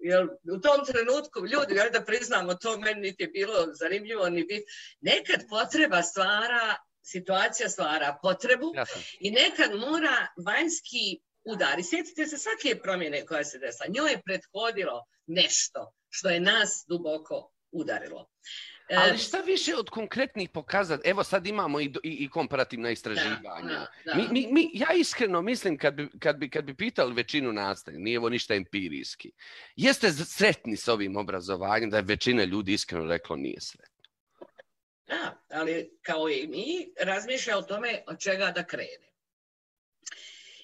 u tom trenutku, ljudi, jer da priznamo, to meni niti je bilo zanimljivo, ni bit. Nekad potreba stvara, situacija stvara potrebu i nekad mora vanjski udari. Sjetite se svake promjene koja se desila. Njoj je prethodilo nešto što je nas duboko udarilo. Ali e, šta više od konkretnih pokazat, evo sad imamo i, komparativna istraživanja. ja iskreno mislim kad bi, bi, pitali većinu nastavnika, nije ovo ništa empirijski, jeste sretni s ovim obrazovanjem da je većina ljudi iskreno rekla nije sretno? Da, ali kao i mi razmišlja o tome od čega da krene.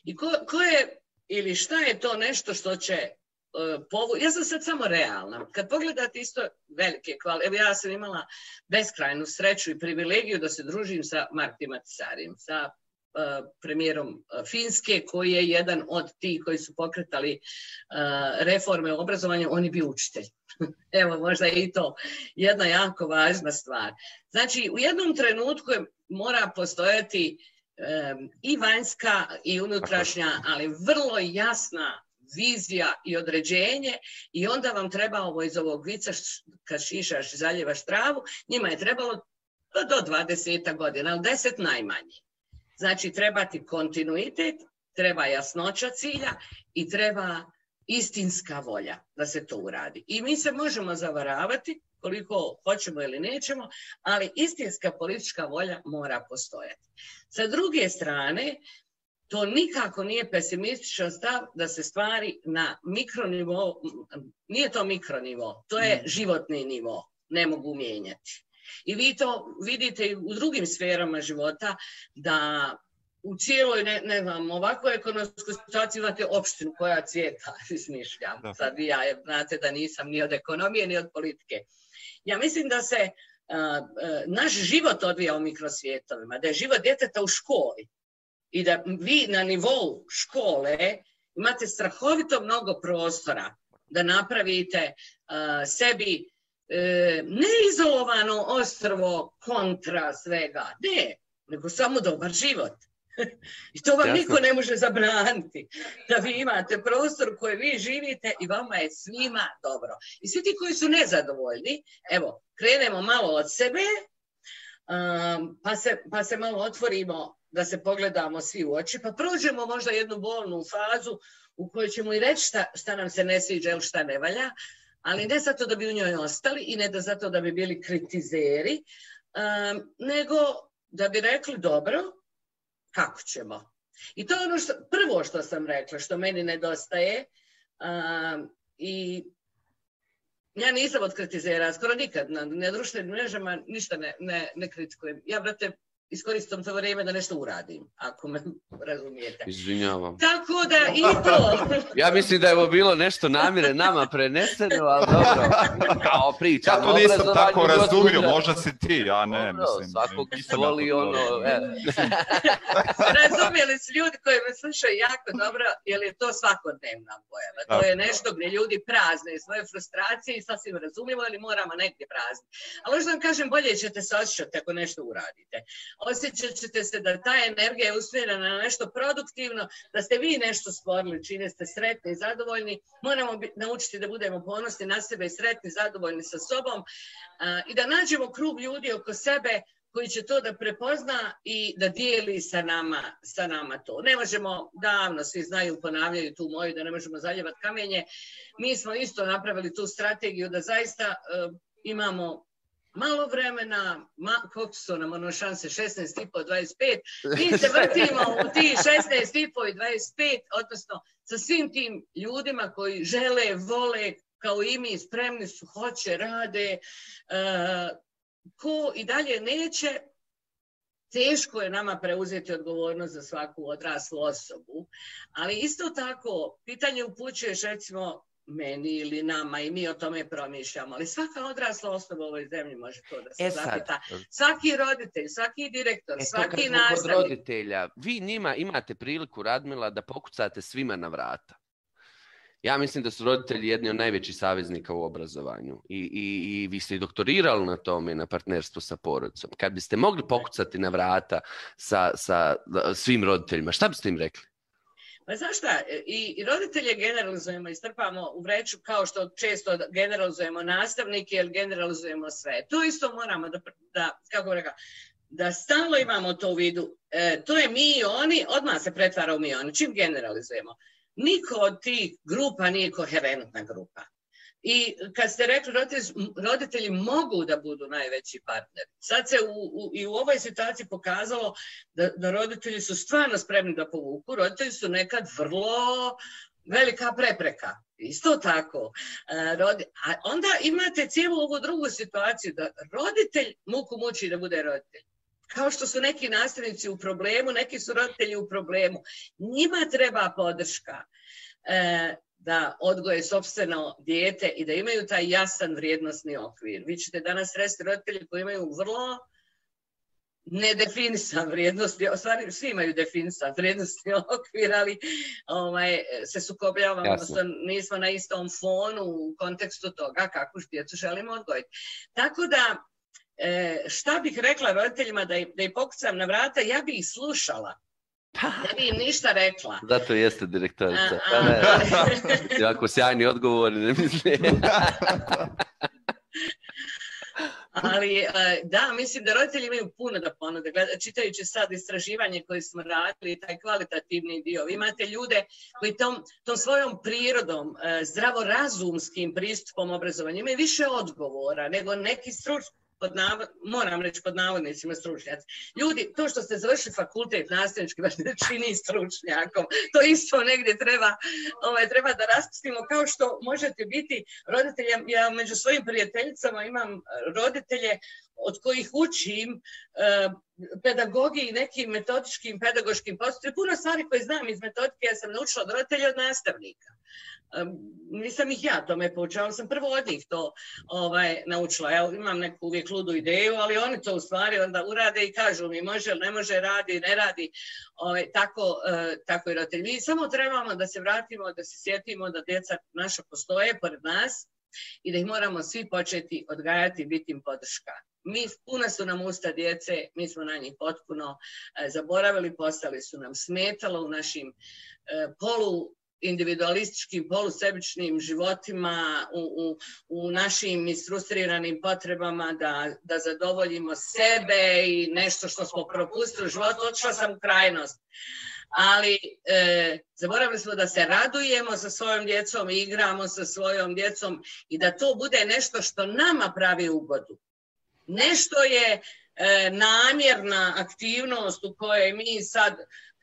I ko je ili šta je to nešto što će E, povu, ja sam sad samo realna. Kad pogledate isto velike kvale, evo ja sam imala beskrajnu sreću i privilegiju da se družim sa Martim Tisarim, sa e, premijerom e, Finske, koji je jedan od tih koji su pokretali reforme obrazovanja. obrazovanju, on je bio učitelj. Evo, možda je i to jedna jako važna stvar. Znači, u jednom trenutku mora postojati i vanjska i unutrašnja, ali vrlo jasna vizija i određenje i onda vam treba ovo iz ovog vica, kad šišaš i zaljevaš travu, njima je trebalo do 20 godina, ali 10 najmanji. Znači, treba ti kontinuitet, treba jasnoća cilja i treba istinska volja da se to uradi. I mi se možemo zavaravati koliko hoćemo ili nećemo, ali istinska politička volja mora postojati. Sa druge strane, to nikako nije pesimističan stav da se stvari na mikronivo. nije to mikronivo, to je mm. životni nivo, ne mogu mijenjati. I vi to vidite u drugim sferama života, da u cijeloj, ne, ne znam, ovako ekonomskoj situaciji imate opštinu koja cvijeta, smišljam. Da. Sad ja znate da nisam ni od ekonomije, ni od politike. Ja mislim da se naš život odvija u mikrosvijetovima, da je život djeteta u školi, i da vi na nivou škole imate strahovito mnogo prostora da napravite sebi e, neizolovano ostrvo kontra svega. Ne, nego samo dobar život. I to vam niko ne može zabraniti. Da vi imate prostor koji vi živite i vama je svima dobro. I svi ti koji su nezadovoljni, evo, krenemo malo od sebe, pa, pa se malo otvorimo da se pogledamo svi u oči, pa prođemo možda jednu bolnu fazu u kojoj ćemo i reći šta, nam se ne sviđa ili šta ne valja, ali ne zato da bi u njoj ostali i ne da zato da bi bili kritizeri, nego da bi rekli dobro, kako ćemo. I to je ono što, prvo što sam rekla, što meni nedostaje i ja nisam od kritizera, skoro nikad na, društvenim mrežama ništa ne, ne, ne kritikujem. Ja, brate, iskoristim to vrijeme da nešto uradim, ako me razumijete. Izvinjavam. Tako da i to. ja mislim da je ovo bilo nešto namire nama preneseno, ali dobro, kao priča. Ja to nisam tako razumio, možda si ti, ja ne, mislim. Svakog ono, e. Razumijeli su ljudi koji me slušaju jako dobro, jer je to svakodnevna pojava. To je nešto gdje ljudi prazne svoje frustracije i sasvim razumijemo, ali moramo negdje prazni. Ali što vam kažem, bolje ćete se osjećati ako nešto uradite osjećat ćete se da ta energija je usmjerena na nešto produktivno, da ste vi nešto stvorili, čine ste sretni i zadovoljni. Moramo naučiti da budemo ponosni na sebe i sretni, zadovoljni sa sobom i da nađemo krug ljudi oko sebe koji će to da prepozna i da dijeli sa nama, sa nama to. Ne možemo, davno svi znaju, ponavljaju tu moju, da ne možemo zaljevati kamenje. Mi smo isto napravili tu strategiju da zaista e, imamo malo vremena, ma, koliko su nam ono šanse, i po 25, mi se vrtimo u ti 16 i 25, odnosno sa svim tim ljudima koji žele, vole, kao i mi, spremni su, hoće, rade, uh, ko i dalje neće, teško je nama preuzeti odgovornost za svaku odraslu osobu. Ali isto tako, pitanje upućuješ recimo meni ili nama i mi o tome promišljamo, ali svaka odrasla osoba u ovoj zemlji može to da se zapita. E svaki roditelj, svaki direktor, e, svaki nastavnik. roditelja, vi njima imate priliku, Radmila, da pokucate svima na vrata. Ja mislim da su roditelji jedni od najvećih saveznika u obrazovanju I, i, i, vi ste i doktorirali na tome, na partnerstvu sa porodicom. Kad biste mogli pokucati na vrata sa, sa svim roditeljima, šta biste im rekli? Pa znaš šta, e, i, roditelje generalizujemo i strpamo u vreću kao što često generalizujemo nastavnike ili generalizujemo sve. To isto moramo da, da kako da stalno imamo to u vidu. E, to je mi i oni, odmah se pretvara u mi i oni, čim generalizujemo. Niko od tih grupa nije koherentna grupa i kad ste rekli roditelji, mogu da budu najveći partner. Sad se i u ovoj situaciji pokazalo da, roditelji su stvarno spremni da povuku. Roditelji su nekad vrlo velika prepreka. Isto tako. E, a onda imate cijelu ovu drugu situaciju da roditelj muku muči da bude roditelj. Kao što su neki nastavnici u problemu, neki su roditelji u problemu. Njima treba podrška. E, da odgoje sobstveno dijete i da imaju taj jasan vrijednostni okvir. Vi ćete danas sresti roditelji koji imaju vrlo nedefinisan vrijednosti, u stvari svi imaju definisan vrijednostni okvir, ali ovaj, se sukobljavamo, odnosno nismo na istom fonu u kontekstu toga kakvu djecu želimo odgojiti. Tako da, e, šta bih rekla roditeljima da, da ih pokucam na vrata, ja bi ih slušala. Ne bi im ništa rekla. Zato jeste direktorica. Jako pa sjajni odgovor. Ne Ali e, da, mislim da roditelji imaju puno da ponude. Čitajući sad istraživanje koje smo radili, taj kvalitativni dio, vi imate ljude koji tom, svojom prirodom, e, zdravorazumskim pristupom obrazovanja imaju više odgovora nego neki stručni moram reći pod navodnicima stručnjaci. Ljudi, to što ste završili fakultet nastavnički vas ne čini stručnjakom. To isto negdje treba, ovaj, treba da raspustimo kao što možete biti roditeljem. Ja među svojim prijateljicama imam roditelje od kojih učim eh, pedagogi pedagogiji i nekim metodičkim pedagoškim postupima. Puno stvari koje znam iz metodike ja sam naučila od roditelja od nastavnika nisam ih ja tome poučila, sam prvo od njih to ovaj, naučila. Ja imam neku uvijek ludu ideju, ali oni to u stvari onda urade i kažu mi može ili ne može, radi, ne radi. Ovaj, tako, eh, tako i Mi samo trebamo da se vratimo, da se sjetimo da djeca naša postoje pored nas i da ih moramo svi početi odgajati, i biti im podrška. Mi, puna su nam usta djece, mi smo na njih potpuno eh, zaboravili, postali su nam smetalo u našim eh, polu individualističkim, polusebičnim životima, u, u, u našim isfrustriranim potrebama da, da zadovoljimo sebe i nešto što smo propustili u životu, odšla sam u krajnost. Ali e, zaboravili smo da se radujemo sa svojom djecom i igramo sa svojom djecom i da to bude nešto što nama pravi ugodu. Nešto je e, namjerna aktivnost u kojoj mi sad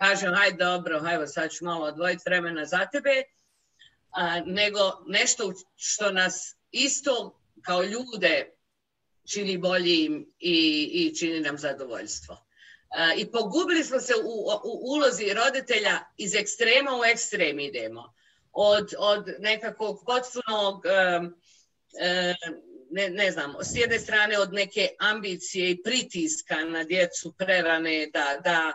kažem, aj dobro, hajde, sad ću malo odvojiti vremena za tebe, a, nego nešto što nas isto kao ljude čini boljim i, i čini nam zadovoljstvo. I pogubili smo se u, ulozi roditelja iz ekstrema u ekstrem idemo. Od, od nekakvog potpunog ne, ne znam, s jedne strane od neke ambicije i pritiska na djecu prerane, da, da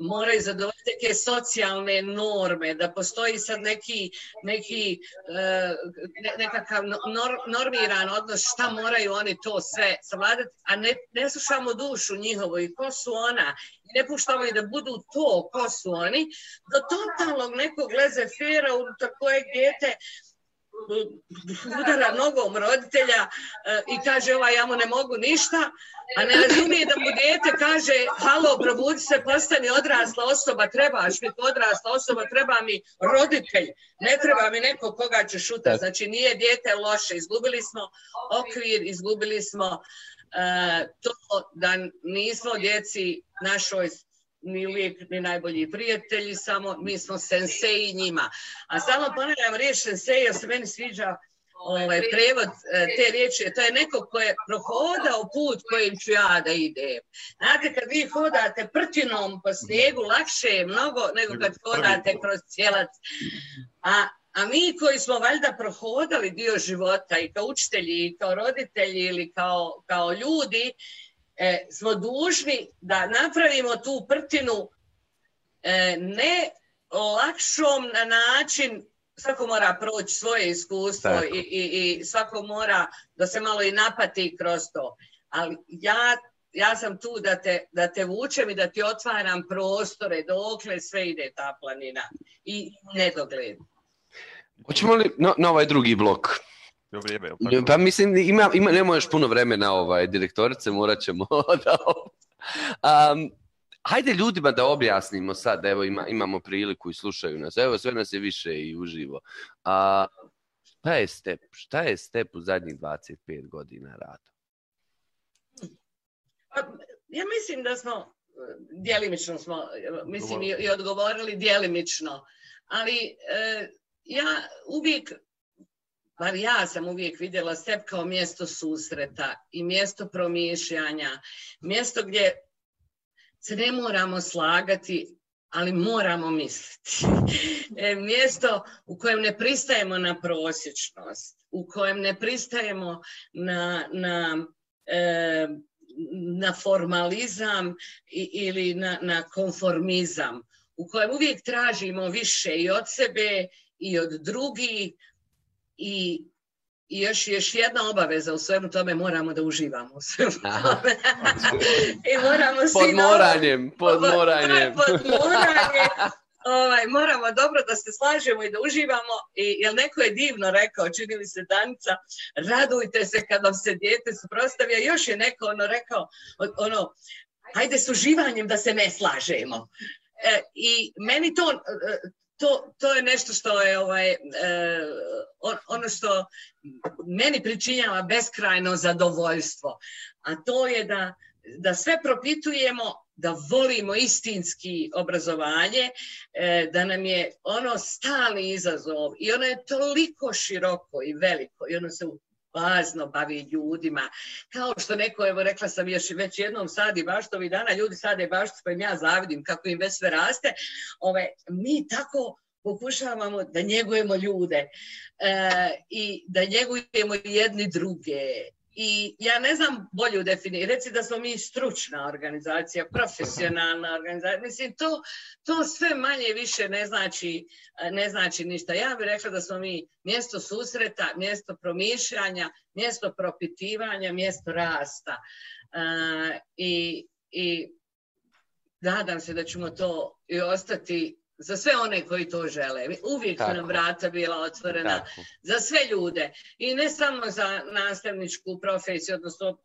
moraju zadovoljiti neke socijalne norme, da postoji sad neki, neki e, nekakav normiran odnos šta moraju oni to sve savladati, a ne, ne slušamo dušu njihovu i ko su ona i ne puštamo da budu to ko su oni, do totalnog nekog lezefera u kojeg djete, udara nogom roditelja e, i kaže ova ja mu ne mogu ništa, a ne razumije da mu dijete kaže halo probudi se, postani odrasla osoba, trebaš mi odrasla osoba, treba mi roditelj, ne treba mi neko koga će šuta. Znači nije dijete loše, izgubili smo okvir, izgubili smo e, to da nismo djeci našoj ni uvijek ni najbolji prijatelji, samo mi smo senseji njima. A samo ponavljam riječ sensei, jer se meni sviđa ovaj, prevod e, te riječi, to je neko ko je prohodao put kojim ću ja da idem. Znate, kad vi hodate prtinom po snijegu, lakše je mnogo nego kad hodate kroz cijelac. A a mi koji smo valjda prohodali dio života i kao učitelji i kao roditelji ili kao ljudi, E, smo dužni da napravimo tu prtinu e, ne lakšom na način svako mora proći svoje iskustvo i, svako mora da se malo i napati kroz to. Ali ja, ja sam tu da te, da te vučem i da ti otvaram prostore dokle sve ide ta planina i nedogled. Hoćemo li na, na ovaj drugi blok? Jo, vrijeme, tako? Pa mislim, ima, ima, nema još puno vremena ovaj, direktorice, morat ćemo da... Um, hajde ljudima da objasnimo sad, evo imamo priliku i slušaju nas, evo sve nas je više i uživo. A, šta je step? Šta je step u zadnjih 25 godina rada? Pa, ja mislim da smo, djelimično smo, mislim i, odgovorili djelimično, ali e, ja uvijek bar ja sam uvijek vidjela step kao mjesto susreta i mjesto promišljanja, mjesto gdje se ne moramo slagati, ali moramo misliti. E, mjesto u kojem ne pristajemo na prosječnost, u kojem ne pristajemo na, na e, na formalizam ili na, na konformizam u kojem uvijek tražimo više i od sebe i od drugih i i još, još jedna obaveza u svemu tome moramo da uživamo u svemu tome. I moramo pod moranjem, pod ovaj, moranjem. moramo dobro da se slažemo i da uživamo. I, jer neko je divno rekao, čini mi se Danica, radujte se kad vam se dijete suprostavlja. Još je neko ono rekao, ono, ajde s uživanjem da se ne slažemo. E, I meni to, e, to, to je nešto što je ovaj, e, ono što meni pričinjava beskrajno zadovoljstvo. A to je da, da sve propitujemo da volimo istinski obrazovanje, e, da nam je ono stali izazov i ono je toliko široko i veliko i ono se bazno bavi ljudima. Kao što neko, evo rekla sam još već jednom sad i baštovi dana ljudi sade i pa kojim ja zavidim, kako im već sve raste. Ove, mi tako pokušavamo da njegujemo ljude e, i da njegujemo jedni druge i ja ne znam bolju definiciju. Reci da smo mi stručna organizacija, profesionalna organizacija. Mislim, to, sve manje više ne znači, ne znači ništa. Ja bih rekla da smo mi mjesto susreta, mjesto promišljanja, mjesto propitivanja, mjesto rasta. E, I, I nadam se da ćemo to i ostati za sve one koji to žele. Uvijek su nam vrata bila otvorena za sve ljude. I ne samo za nastavničku profesiju, odnosno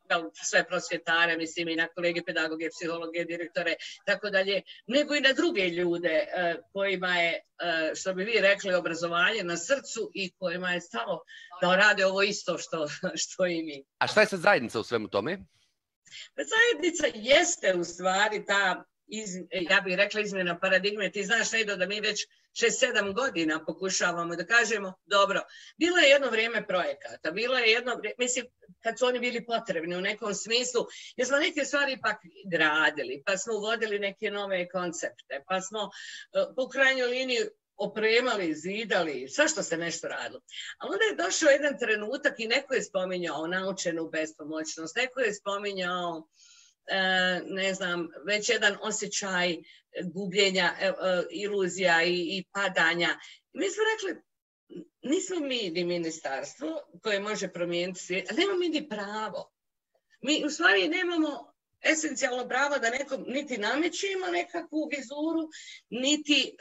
sve prosvjetare, mislim i na kolege pedagoge, psihologe, direktore, tako dalje, nego i na druge ljude e, kojima je, e, što bi vi rekli, obrazovanje na srcu i kojima je stalo da rade ovo isto što, i mi. A šta je sa zajednica u svemu tome? Pa zajednica jeste u stvari ta iz, e, ja bih rekla izmjena paradigme. Ti znaš, Edo, da mi već 6-7 godina pokušavamo da kažemo, dobro, bilo je jedno vrijeme projekata, bilo je jedno vrijeme, mislim, kad su oni bili potrebni u nekom smislu, jer smo neke stvari ipak gradili, pa smo uvodili neke nove koncepte, pa smo e, po krajnjoj liniji opremali, zidali, sve što se nešto radilo. a onda je došao jedan trenutak i neko je spominjao naučenu bespomoćnost, neko je spominjao E, ne znam, već jedan osjećaj gubljenja, e, e, iluzija i, padanja. Mi smo rekli, nismo mi ni ministarstvo koje može promijeniti svijet, ali nemamo mi ni pravo. Mi u stvari nemamo esencijalno pravo da nekom niti namećemo nekakvu vizuru, niti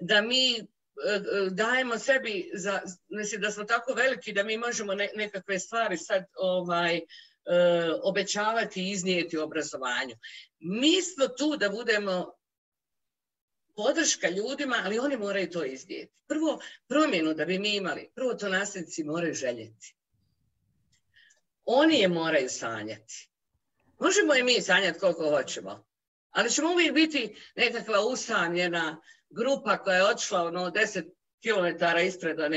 da mi dajemo sebi, za, da smo tako veliki da mi možemo nekakve stvari sad ovaj, E, obećavati i iznijeti obrazovanju. Mi smo tu da budemo podrška ljudima, ali oni moraju to iznijeti. Prvo, promjenu da bi mi imali. Prvo, to nasljednici moraju željeti. Oni je moraju sanjati. Možemo i mi sanjati koliko hoćemo, ali ćemo uvijek biti nekakva usamljena grupa koja je odšla ono, deset kilometara ispred one,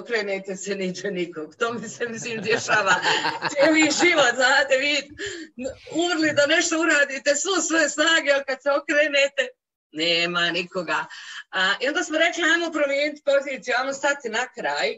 okrenete se, niđe nikog. To mi se, mislim, dješava cijeli život, znate, vi urli da nešto uradite, su sve snage, a kad se okrenete, nema nikoga. I onda smo rekli, ajmo promijeniti poziciju, ajmo stati na kraj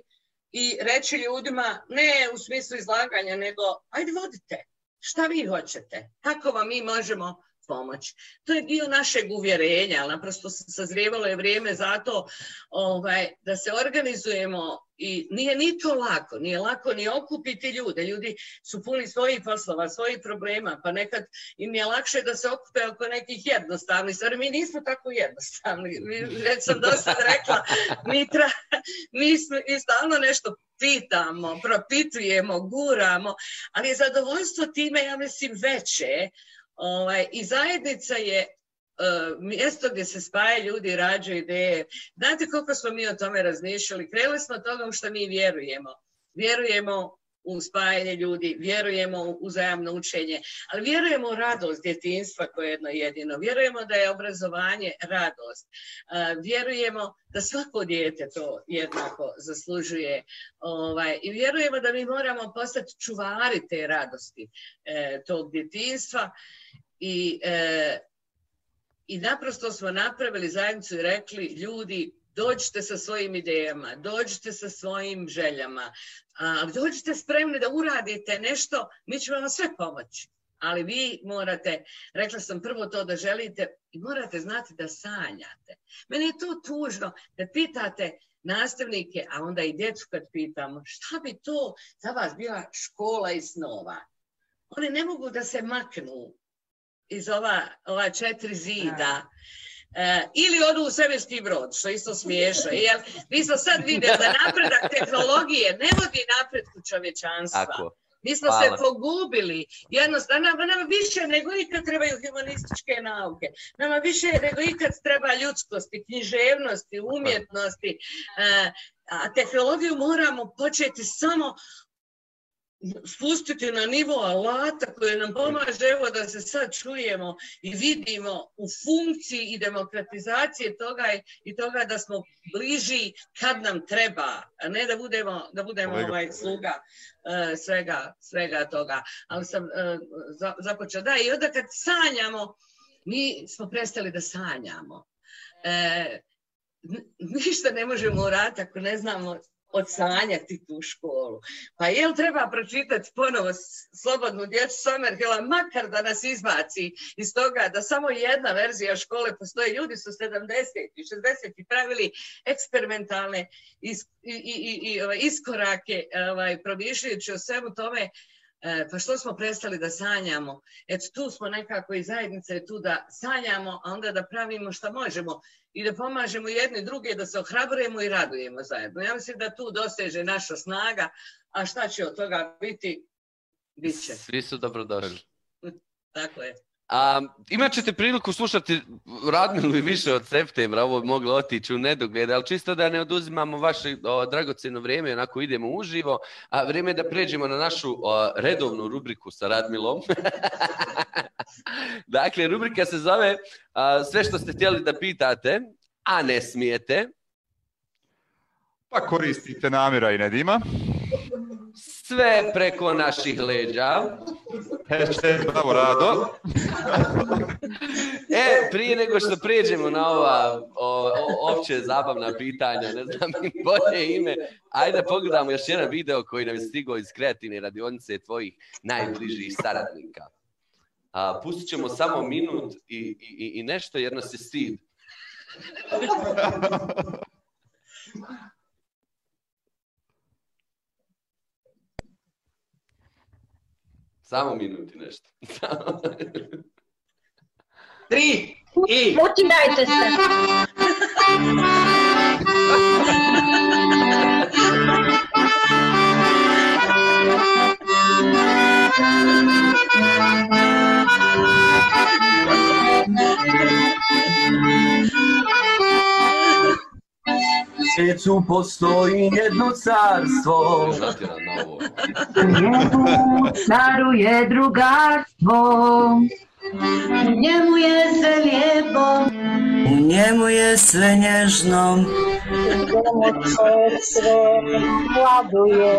i reći ljudima, ne u smislu izlaganja, nego ajde vodite, šta vi hoćete, kako vam mi možemo pomoć. To je dio našeg uvjerenja, ali naprosto sazrijevalo je vrijeme zato ovaj, da se organizujemo i nije ni to lako, nije lako ni okupiti ljude. Ljudi su puni svojih poslova, svojih problema, pa nekad im je lakše da se okupe oko nekih jednostavnih stvari. Mi nismo tako jednostavni. već sam dosta rekla, mi, mi, smo, i stalno nešto pitamo, propitujemo, guramo, ali je zadovoljstvo time, ja mislim, veće Ovaj, I zajednica je e, mjesto gdje se spaje ljudi, rađaju ideje. Znate koliko smo mi o tome razmišljali? Krenuli smo od toga što mi vjerujemo. Vjerujemo u spajanje ljudi, vjerujemo u uzajamno učenje, ali vjerujemo u radost djetinstva koje je jedno jedino, vjerujemo da je obrazovanje radost, e, vjerujemo da svako dijete to jednako zaslužuje ovaj, i vjerujemo da mi moramo postati čuvari te radosti e, tog djetinstva i, e, i naprosto smo napravili zajednicu i rekli ljudi dođite sa svojim idejama, dođite sa svojim željama, dođite spremni da uradite nešto, mi ćemo vam sve pomoći. Ali vi morate, rekla sam prvo to da želite i morate znati da sanjate. Meni je to tužno da pitate nastavnike, a onda i djecu kad pitamo šta bi to za vas bila škola i snova. Oni ne mogu da se maknu iz ova četiri zida. E, ili odu u svemirski brod, što isto smiješa. mi smo sad vidjeli da napredak tehnologije ne vodi napredku čovječanstva. Mi smo se pogubili. Jednostavno, nama, više nego ikad trebaju humanističke nauke. Nama više nego ikad treba ljudskosti, književnosti, umjetnosti. E, a tehnologiju moramo početi samo spustiti na nivo alata koji nam pomaže evo da se sad čujemo i vidimo u funkciji i demokratizacije toga i toga da smo bliži kad nam treba, a ne da budemo, da budemo ovaj sluga e, svega, toga. Ali sam e, započela. Da, i onda kad sanjamo, mi smo prestali da sanjamo. E, ništa ne možemo urati ako ne znamo odsanjati tu školu. Pa jel treba pročitati ponovo Slobodnu djecu Somerhela, makar da nas izbaci iz toga da samo jedna verzija škole postoje. Ljudi su 70 i 60 pravili eksperimentalne i, ovaj iskorake ovaj, promišljajući o svemu tome E, pa što smo prestali da sanjamo? Eto tu smo nekako i zajednica je tu da sanjamo, a onda da pravimo što možemo i da pomažemo jedni druge, da se ohrabrujemo i radujemo zajedno. Ja mislim da tu doseže naša snaga, a šta će od toga biti, bit će. Svi su dobrodošli. Tako je. Um, imat ćete priliku slušati Radmilu i više od septembra, ovo bi moglo otići u nedogled, ali čisto da ne oduzimamo vaše o, dragoceno vrijeme, onako idemo uživo, a vrijeme je da pređemo na našu redovnu rubriku sa Radmilom. dakle, rubrika se zove Sve što ste htjeli da pitate, a ne smijete. Pa koristite namjera i nedima sve preko naših leđa. Bravo, Rado. e, prije nego što prijeđemo na ova opće zabavna pitanja, ne znam im bolje ime, ajde pogledamo još jedan video koji nam je stigao iz kreativne radionice tvojih najbližih saradnika. A, pustit ćemo samo minut i, nešto jer nas je stid. Само минути нещо. Само... Три и... Починайте се! Thank you. srcu postoji jedno carstvo. U duhu drugarstvo. Njemu lijepo, u njemu je sve nježno, u njemu se sve hladuje.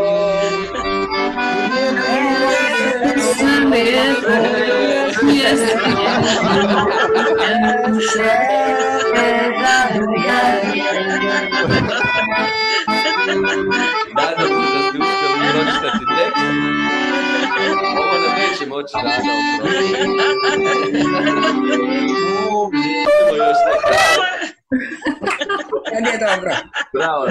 Sve lijepo, je sve njemu se raduje. vou te dar não.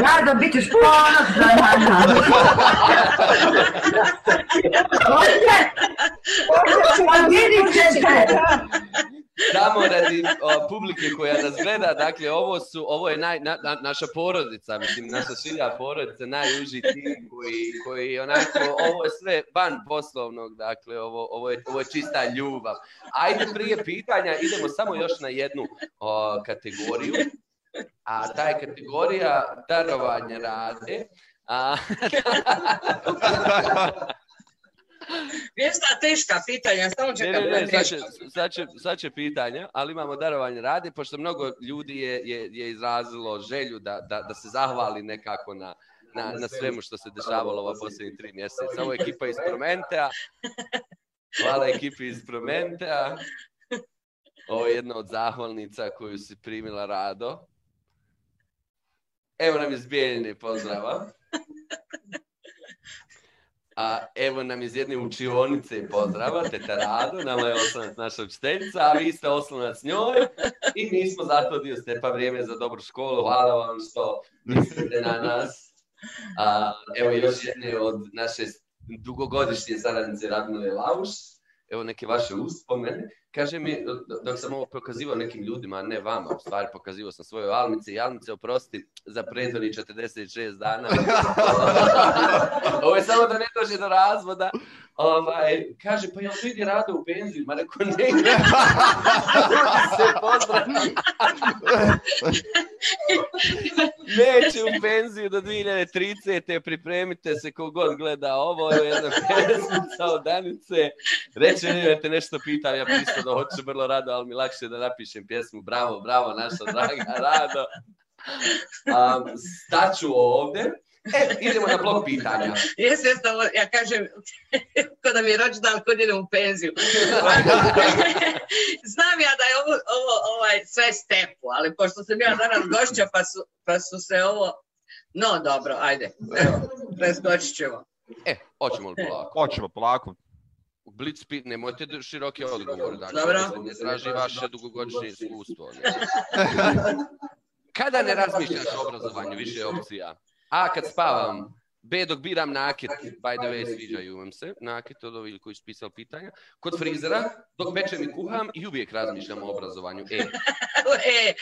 Cadê samo radi o, publike koja nas gleda, dakle ovo su, ovo je naj, na, na, naša porodica, mislim, naša šilja porodica, najuži tim koji, koji onako, ovo je sve van poslovnog, dakle ovo, ovo, je, ovo je čista ljubav. Ajde prije pitanja, idemo samo još na jednu kategoriju, a ta je kategorija darovanje rade. Vješta teška pitanja, samo čekam. Ne, ne, ne, sad će, pitanja, ali imamo darovanje radi, pošto mnogo ljudi je, izrazilo želju da, da, se zahvali nekako na, na, svemu što se dešavalo ova posljednjih tri mjeseca. Ovo je ekipa iz Hvala ekipi iz Promentea. Ovo je jedna od zahvalnica koju si primila rado. Evo nam iz pozdrava. A evo nam iz jedne učionice pozdrava, teta Rado, nama je oslonac naša učiteljica, a vi ste oslonac njoj i mi smo zato dio pa vrijeme za dobru školu. Hvala vam što mislite na nas. evo još jedne od naše dugogodišnje zaradnice Radmile Lauš evo neke vaše uspomene. Kaže mi, dok sam ovo pokazivao nekim ljudima, ne vama, u stvari pokazivao sam svoje almice i almice, oprosti, za predvani 46 dana. ovo je samo da ne dođe do razvoda, Ovaj, kaže, pa jel vidi rade u penziji? Ma rekao, ne. se Neće u penziju do 2030. E, pripremite se kogod gleda ovo. Je jedna penznica od Danice. Reče, ne, te nešto pitam. Ja pisao da hoću vrlo rado, ali mi lakše da napišem pjesmu. Bravo, bravo, naša draga, rado. staću ovdje. E, idemo na blog pitanja. Jes, jes, ja kažem, kada mi je rođendan, kod idem u penziju. Znam ja da je ovo, ovaj, sve stepu, ali pošto sam ja danas gošća, pa su, pa se ovo... No, dobro, ajde, ćemo. E, hoćemo li polako? Hoćemo polako. Blitz pit, nemojte široke odgovore, dakle, Dobro. ne traži vaše dugogodišnje iskustvo. Kada ne razmišljaš o obrazovanju, više opcija? A, kad spavam. B, dok biram nakit, by the way, sviđaju vam se, nakit od ovih koji su pisali pitanja. Kod frizera, dok pečem i kuham i uvijek razmišljam o obrazovanju. E. e.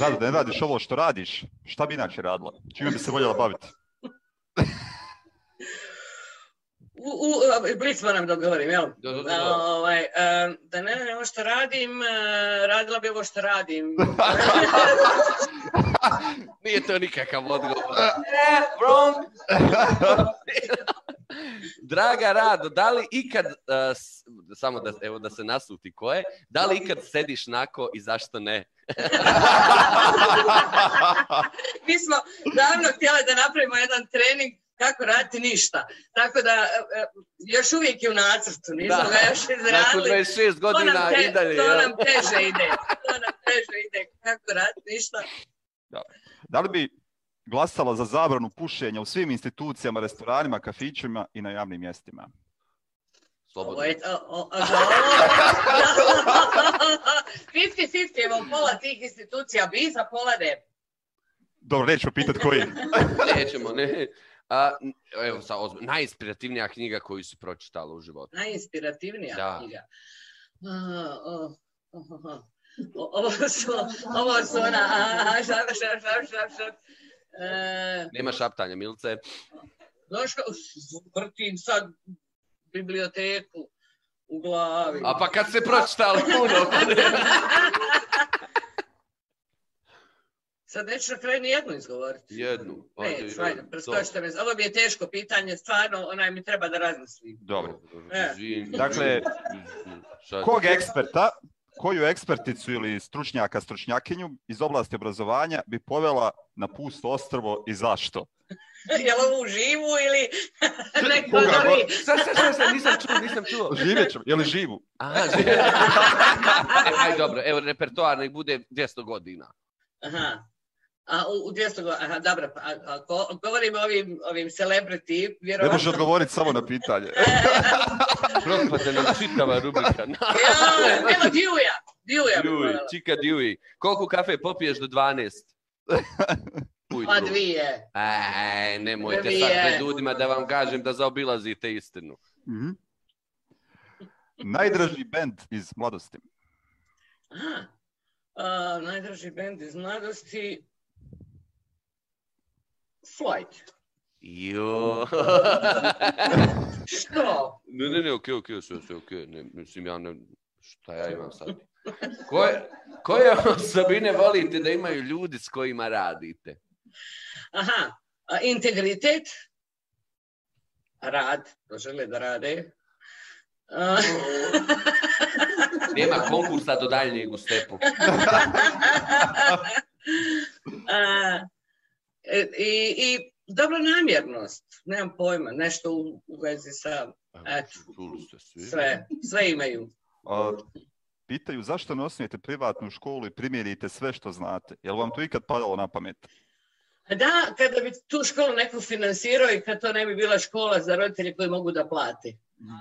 Rado da ne radiš ovo što radiš, šta bi inače radila? Čime bi se voljela baviti? U, u, blic moram da odgovorim, jel? Da, da, da. da ovaj, e, ne radim ovo što radim, e, radila bi ovo što radim. Nije to nikakav odgovor. Draga Rado, da li ikad, uh, samo da, evo da se nasuti ko je, da li ikad sediš nako i zašto ne? Mi smo davno htjeli da napravimo jedan trening kako raditi ništa. Tako da e, e, još uvijek je u nacrtu, nismo ga još izradili. 26 godina i dalje, to nam teže ide. To nam teže ide kako raditi ništa. Da. da li bi glasala za zabranu pušenja u svim institucijama, restoranima, kafićima i na javnim mjestima? Slobodno. a, pola tih institucija bi, za pola ne. Dobro, neću pitati koji. nećemo, ne. evo, sa najinspirativnija knjiga koju si pročitala u životu. Najinspirativnija knjiga? ovo su, ovo su ona, šap, šap, šap, šap, e, Nema šaptanja, Milce. Znaš vrtim sad biblioteku u glavi. A pa kad se pročitali puno. Sad neću na kraju jednu izgovoriti. Jednu. Ovo mi je teško pitanje, stvarno, onaj mi treba da razmislim. Dobro. E. Dakle, kog eksperta koju eksperticu ili stručnjaka, stručnjakinju iz oblasti obrazovanja bi povela na pusto ostrvo i zašto? Jel ovu živu ili neko novi? Sad, sad, sad, nisam čuo, nisam čuo. Žive je li živu? Aha, živu. E, aj, dobro, evo, repertoar nek bude 200 godina. Aha. A u, u 200 aha, dobro, ako pa, govorimo o ovim, ovim celebrity, vjerovatno... Ne možeš odgovoriti samo na pitanje. E, e, e, Propade nam čitava rubrika. ja, evo Dewey-a. Dewey, Dewey čika Dewey. Koliko kafe popiješ do 12? Pa dvije. Aj, nemojte sad pred ljudima da vam kažem da zaobilazite istinu. mm Najdraži bend iz mladosti. Ah, najdraži bend iz mladosti flight. Jo. Što? Ne, ne, ne, okej, okay, okej, okay, sve, sve, okej. Okay. Ne, mislim, ja ne, šta ja imam sad? Koje, koje osobine volite da imaju ljudi s kojima radite? Aha, a integritet, rad, to žele da rade. A... Nema konkursa do daljnjeg u stepu. a, E, I, i namjernost. nemam pojma, nešto u, vezi sa... Pa, sve, sve imaju. A, pitaju zašto ne osnijete privatnu školu i primjerite sve što znate. Jel vam to ikad padalo na pamet? Da, kada bi tu školu neko finansirao i kad to ne bi bila škola za roditelje koji mogu da plati.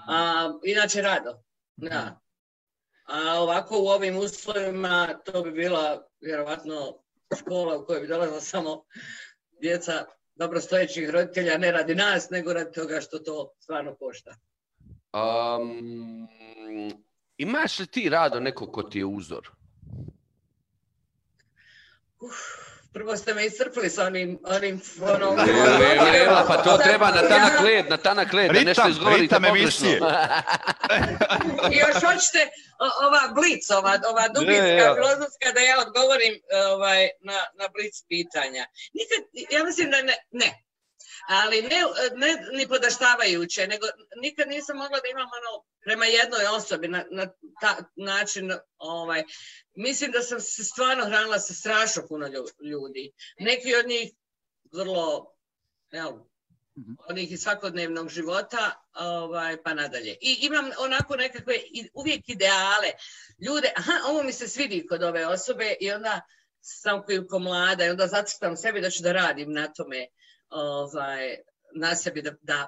A, inače rado, da. Mhm. A ovako u ovim uslovima to bi bila vjerovatno škola u kojoj bi dolazila samo djeca dobrostojećih roditelja, ne radi nas, nego radi toga što to stvarno pošta. imaš li ti rado neko ko ti je uzor? Prvo ste me iscrpili sa onim, onim onom... pa to treba na tanak led, na tanak led, da nešto izgovorite pogrešno. I još hoćete ova blic, ova, ova dubinska filozofska, da ja odgovorim e, ovaj, na, na blic pitanja. Nikad, ja mislim da ne, ne, ali ne, ne ni podaštavajuće, nego nikad nisam mogla da imam ono prema jednoj osobi na, na ta, način, ovaj, mislim da sam se stvarno hranila sa strašno puno ljudi. Neki od njih vrlo, evo, mhm. njih iz svakodnevnog života, ovaj, pa nadalje. I imam onako nekakve uvijek ideale. Ljude, aha, ovo mi se svidi kod ove osobe i onda sam koju mlada i onda zacrtam sebi da ću da radim na tome ovaj, na sebi da, da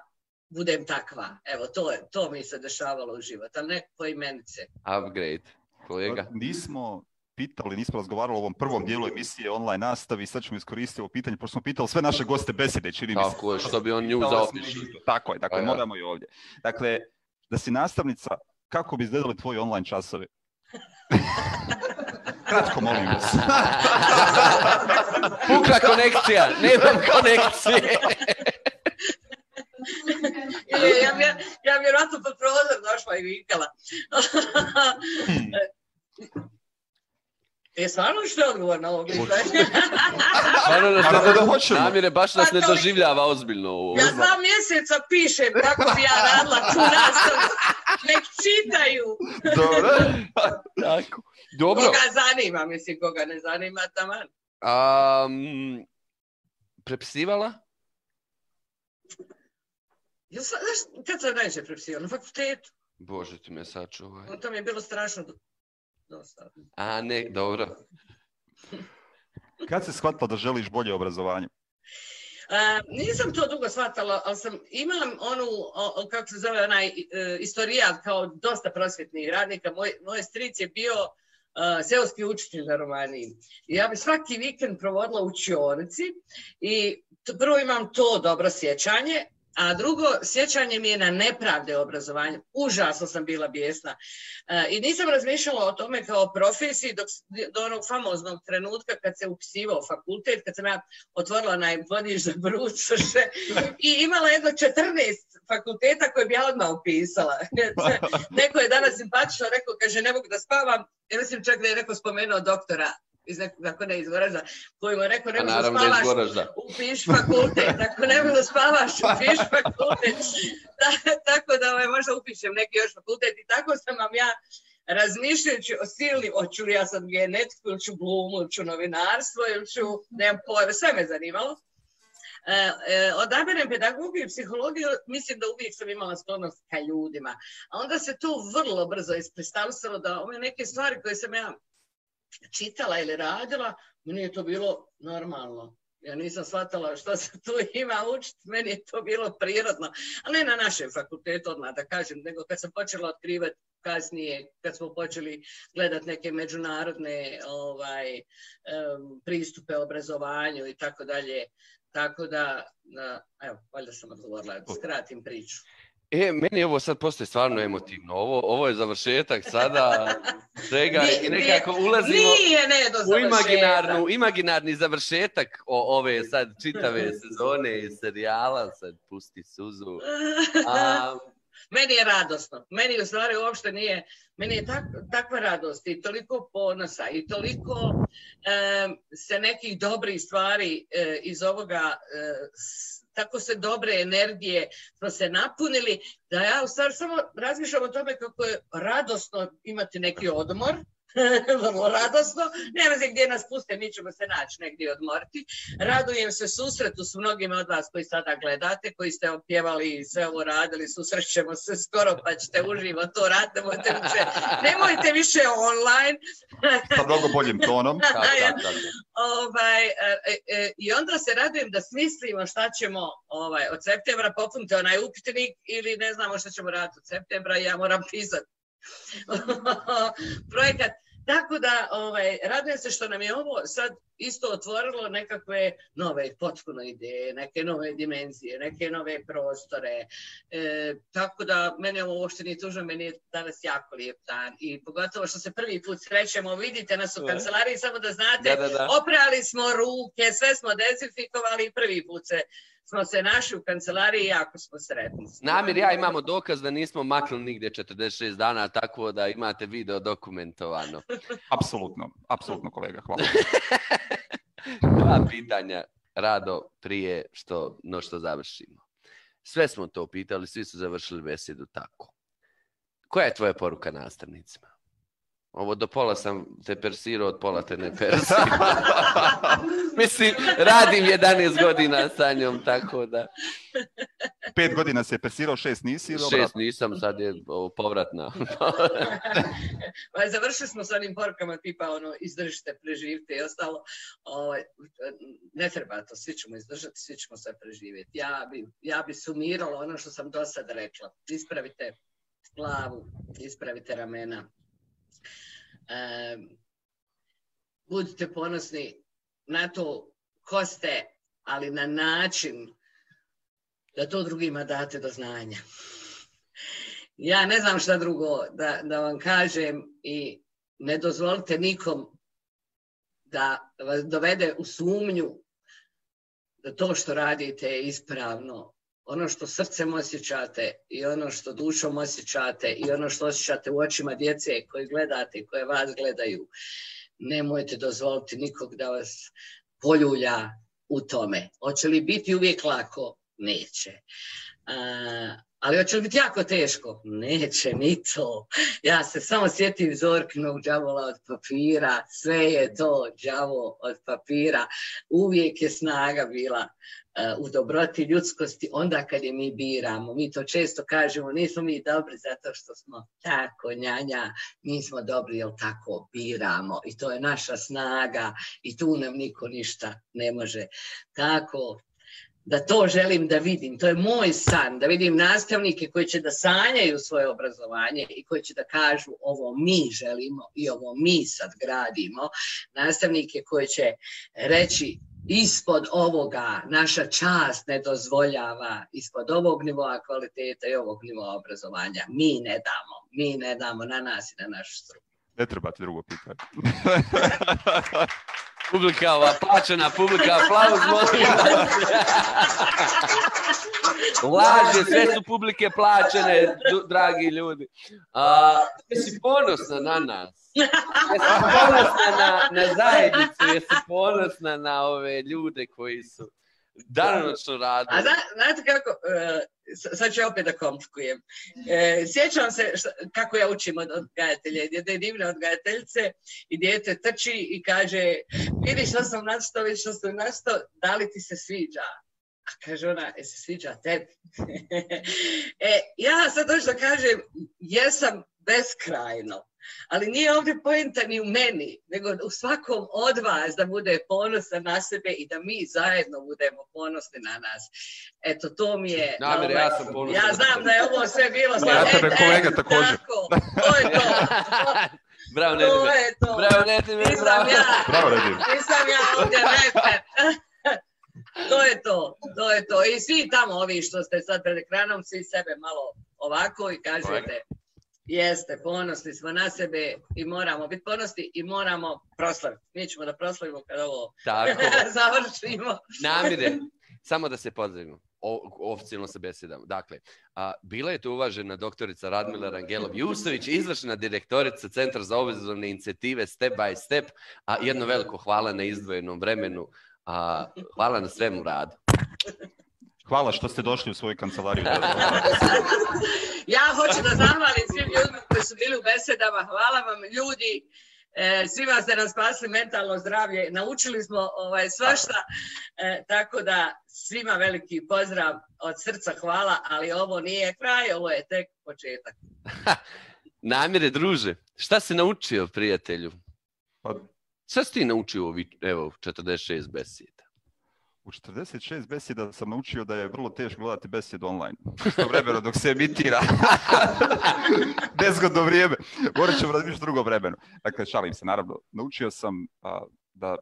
budem takva. Evo, to, je, to mi se dešavalo u život, ali ne po imenice. Upgrade, kolega. Pa, nismo pitali, nismo razgovarali o ovom prvom dijelu emisije online nastavi, sad ćemo iskoristiti ovo pitanje, pošto smo pitali sve naše goste besede, čini mi se. Tako je, što bi on nju Tako je, dakle, pa moramo i ovdje. Dakle, da si nastavnica, kako bi izgledali tvoji online časovi? Kratko, molim vas. Pukla konekcija, nemam konekcije. E, ja, ja, ja vjerojatno pod prozor došla i vikala. Hmm. E, stvarno što je odgovor na ovog pitanje? Naravno, Naravno da hoćemo. Namire baš nas pa ne doživljava ozbiljno. Ovo. Ja dva mjeseca pišem kako bi ja radila tu nastavu. Nek čitaju. Dobro. Pa tako. Dobro. Koga zanima, mislim, koga ne zanima, taman. Um, prepisivala? Ja kad sam najviše prepisivala? Na fakultetu. Bože ti me sačuvaj. To mi je bilo strašno a ne, dobro. Kad se shvatila da želiš bolje obrazovanje? nisam to dugo shvatala, ali sam imala onu, kako se zove, onaj e, istorijat kao dosta prosvjetnih radnika. moje moj stric je bio e, seoski učitelj na Romaniji. Ja bi svaki vikend provodila u učionici i prvo imam to dobro sjećanje, a drugo, sjećanje mi je na nepravde obrazovanja. Užasno sam bila bijesna. E, I nisam razmišljala o tome kao profesiji do onog famoznog trenutka kad se upisivao fakultet, kad sam ja otvorila onaj brucoše i imala jedno 14 fakulteta koje bi ja odmah upisala. Neko je danas simpatično rekao, kaže ne mogu da spavam, ja mislim čak da je neko spomenuo doktora iz nekog, tako ne iz koji mu je rekao, nemoj spavaš, upiš fakultet, ako nemoj spavaš, upiš fakultet. tako da ovaj, možda upišem neki još fakultet i tako sam vam ja razmišljajući o sili, oću li ja sad genetiku, ili ću glumu, ili ću novinarstvo, ili ću, nemam pojave, sve me zanimalo. E, e, odaberem pedagogiju i psihologiju, mislim da uvijek sam imala sklonost ka ljudima. A onda se to vrlo brzo ispristavstalo da ove neke stvari koje sam ja čitala ili radila, meni je to bilo normalno. Ja nisam shvatala što se tu ima učiti, meni je to bilo prirodno. A ne na našem fakultetu odmah da kažem, nego kad sam počela otkrivati kasnije, kad smo počeli gledati neke međunarodne ovaj, pristupe obrazovanju i tako dalje. Tako da, evo, valjda sam odgovorila, skratim priču. E, meni ovo sad postoje stvarno emotivno. Ovo, ovo je završetak sada svega i nekako ulazimo ne, u imaginarnu, imaginarni završetak o, ove sad čitave sezone i serijala. Sad pusti suzu. A, meni je radosno. Meni u stvari uopšte nije, meni je tak, takva radost i toliko ponosa i toliko e, se nekih dobrih stvari e, iz ovoga e, tako se dobre energije smo se napunili, da ja u stvari samo razmišljam o tome kako je radosno imati neki odmor, vrlo radosno. Nema se gdje nas puste, mi ćemo se naći negdje odmoriti. Radujem se susretu s mnogima od vas koji sada gledate, koji ste opjevali i sve ovo radili, susrećemo se skoro pa ćete uživo to raditi. Nemojte, više online. Sa pa mnogo boljim tonom. Ovaj, e, e, e, I onda se radujem da smislimo šta ćemo ovaj, od septembra popuniti onaj upitnik ili ne znamo šta ćemo raditi od septembra ja moram pisati. Projekat tako da, ovaj, radujem se što nam je ovo sad isto otvorilo nekakve nove, potpuno ideje, neke nove dimenzije, neke nove prostore. E, tako da, mene ovo uopšte nije tužno, meni je danas jako lijep dan. I pogotovo što se prvi put srećemo, vidite nas u kancelariji, samo da znate, oprali smo ruke, sve smo dezinfikovali i prvi put se smo se našli u kancelariji i jako smo sretni. Namir ja imamo dokaz da nismo makli nigdje 46 dana, tako da imate video dokumentovano. apsolutno, apsolutno kolega, hvala. Dva pitanja, Rado, prije što, no što završimo. Sve smo to pitali, svi su završili besedu tako. Koja je tvoja poruka nastavnicima? Ovo do pola sam te persirao, od pola te ne persirao. Mislim, radim 11 godina sa njom, tako da... Pet godina se persirao, šest nisi Šest nisam, sad je povratna. Pa završili smo s onim porkama tipa ono, izdržite, preživite i ostalo. Ovaj, ne treba to, svi ćemo izdržati, svi ćemo sve preživjeti. Ja bi, ja bi sumirala ono što sam do sad rekla. Ispravite glavu, ispravite ramena, budite ponosni na to ko ste, ali na način da to drugima date do znanja. ja ne znam šta drugo da, da vam kažem i ne dozvolite nikom da vas dovede u sumnju da to što radite je ispravno ono što srcem osjećate i ono što dušom osjećate i ono što osjećate u očima djece koje gledate i koje vas gledaju. Nemojte dozvoliti nikog da vas poljulja u tome. Hoće li biti uvijek lako? Neće. Ali hoće li biti jako teško? Neće ni to. Ja se samo sjetim zorknog džavola od papira. Sve je to đavo od papira. Uvijek je snaga bila e, u dobroti ljudskosti onda kad je mi biramo. Mi to često kažemo, nismo mi dobri zato što smo tako njanja, mi smo dobri jer tako biramo i to je naša snaga i tu nam niko ništa ne može. Tako da to želim da vidim. To je moj san, da vidim nastavnike koji će da sanjaju svoje obrazovanje i koji će da kažu ovo mi želimo i ovo mi sad gradimo. Nastavnike koji će reći ispod ovoga naša čast ne dozvoljava, ispod ovog nivoa kvaliteta i ovog nivoa obrazovanja. Mi ne damo, mi ne damo na nas i na našu struku. Ne trebate drugo pitanje. Publika ova plaćena, publika aplauz, molim vas. Laže, sve su publike plaćene, dragi ljudi. A, sve ponosna na nas. Jesi ponosna na, na zajednicu, jesi ponosna na ove ljude koji su su radili. A znate kako, e, sad ću opet da komplikujem. E, sjećam se kako ja učim od odgajatelja. Jedna je divna odgajateljice i dijete trči i kaže vidi što sam nastao, vidi što sam nastao, da li ti se sviđa? A kaže ona, e se sviđa tebi? e, ja sad došla kažem, jesam beskrajno. Ali nije ovdje poenta ni u meni, nego u svakom od vas da bude ponosan na sebe i da mi zajedno budemo ponosni na nas. Eto, to mi je... Namir, ja ovaj, sam Ja znam da je ovo sve bilo... ja tebe e, kolega e, također. Tako, to je to. Bravo, Nedime. To je to. Bravo, Nedime. Nisam ja, Bravo, Nedime. Nisam ja ovdje reper. to je to, to je to. I svi tamo ovi što ste sad pred ekranom, svi sebe malo ovako i kažete Jeste, ponosni smo na sebe i moramo biti ponosni i moramo proslaviti. Mi ćemo da proslavimo kad ovo završimo. Namire, samo da se pozdravimo oficijalno se besedama. Dakle, a, bila je tu uvažena doktorica Radmila Rangelov Jusović, izvršna direktorica Centra za obrazovne inicijative Step by Step, a jedno veliko hvala na izdvojenom vremenu, a, hvala na svemu radu. Hvala što ste došli u svoju kancelariju. ja hoću da zahvalim svim ljudima koji su bili u besedama. Hvala vam ljudi. E, svima ste nas spasili mentalno zdravlje. Naučili smo ovaj, svašta. E, tako da svima veliki pozdrav od srca hvala, ali ovo nije kraj, ovo je tek početak. Namire, druže, šta si naučio, prijatelju? Pa- šta si ti naučio ovi, evo, 46 besije u 46 besjeda sam naučio da je vrlo teško gledati besjed online. Što vremeno dok se emitira. Nezgodno vrijeme. Morat ćemo razmišljati drugo vremeno. Dakle, šalim se, naravno. Naučio sam da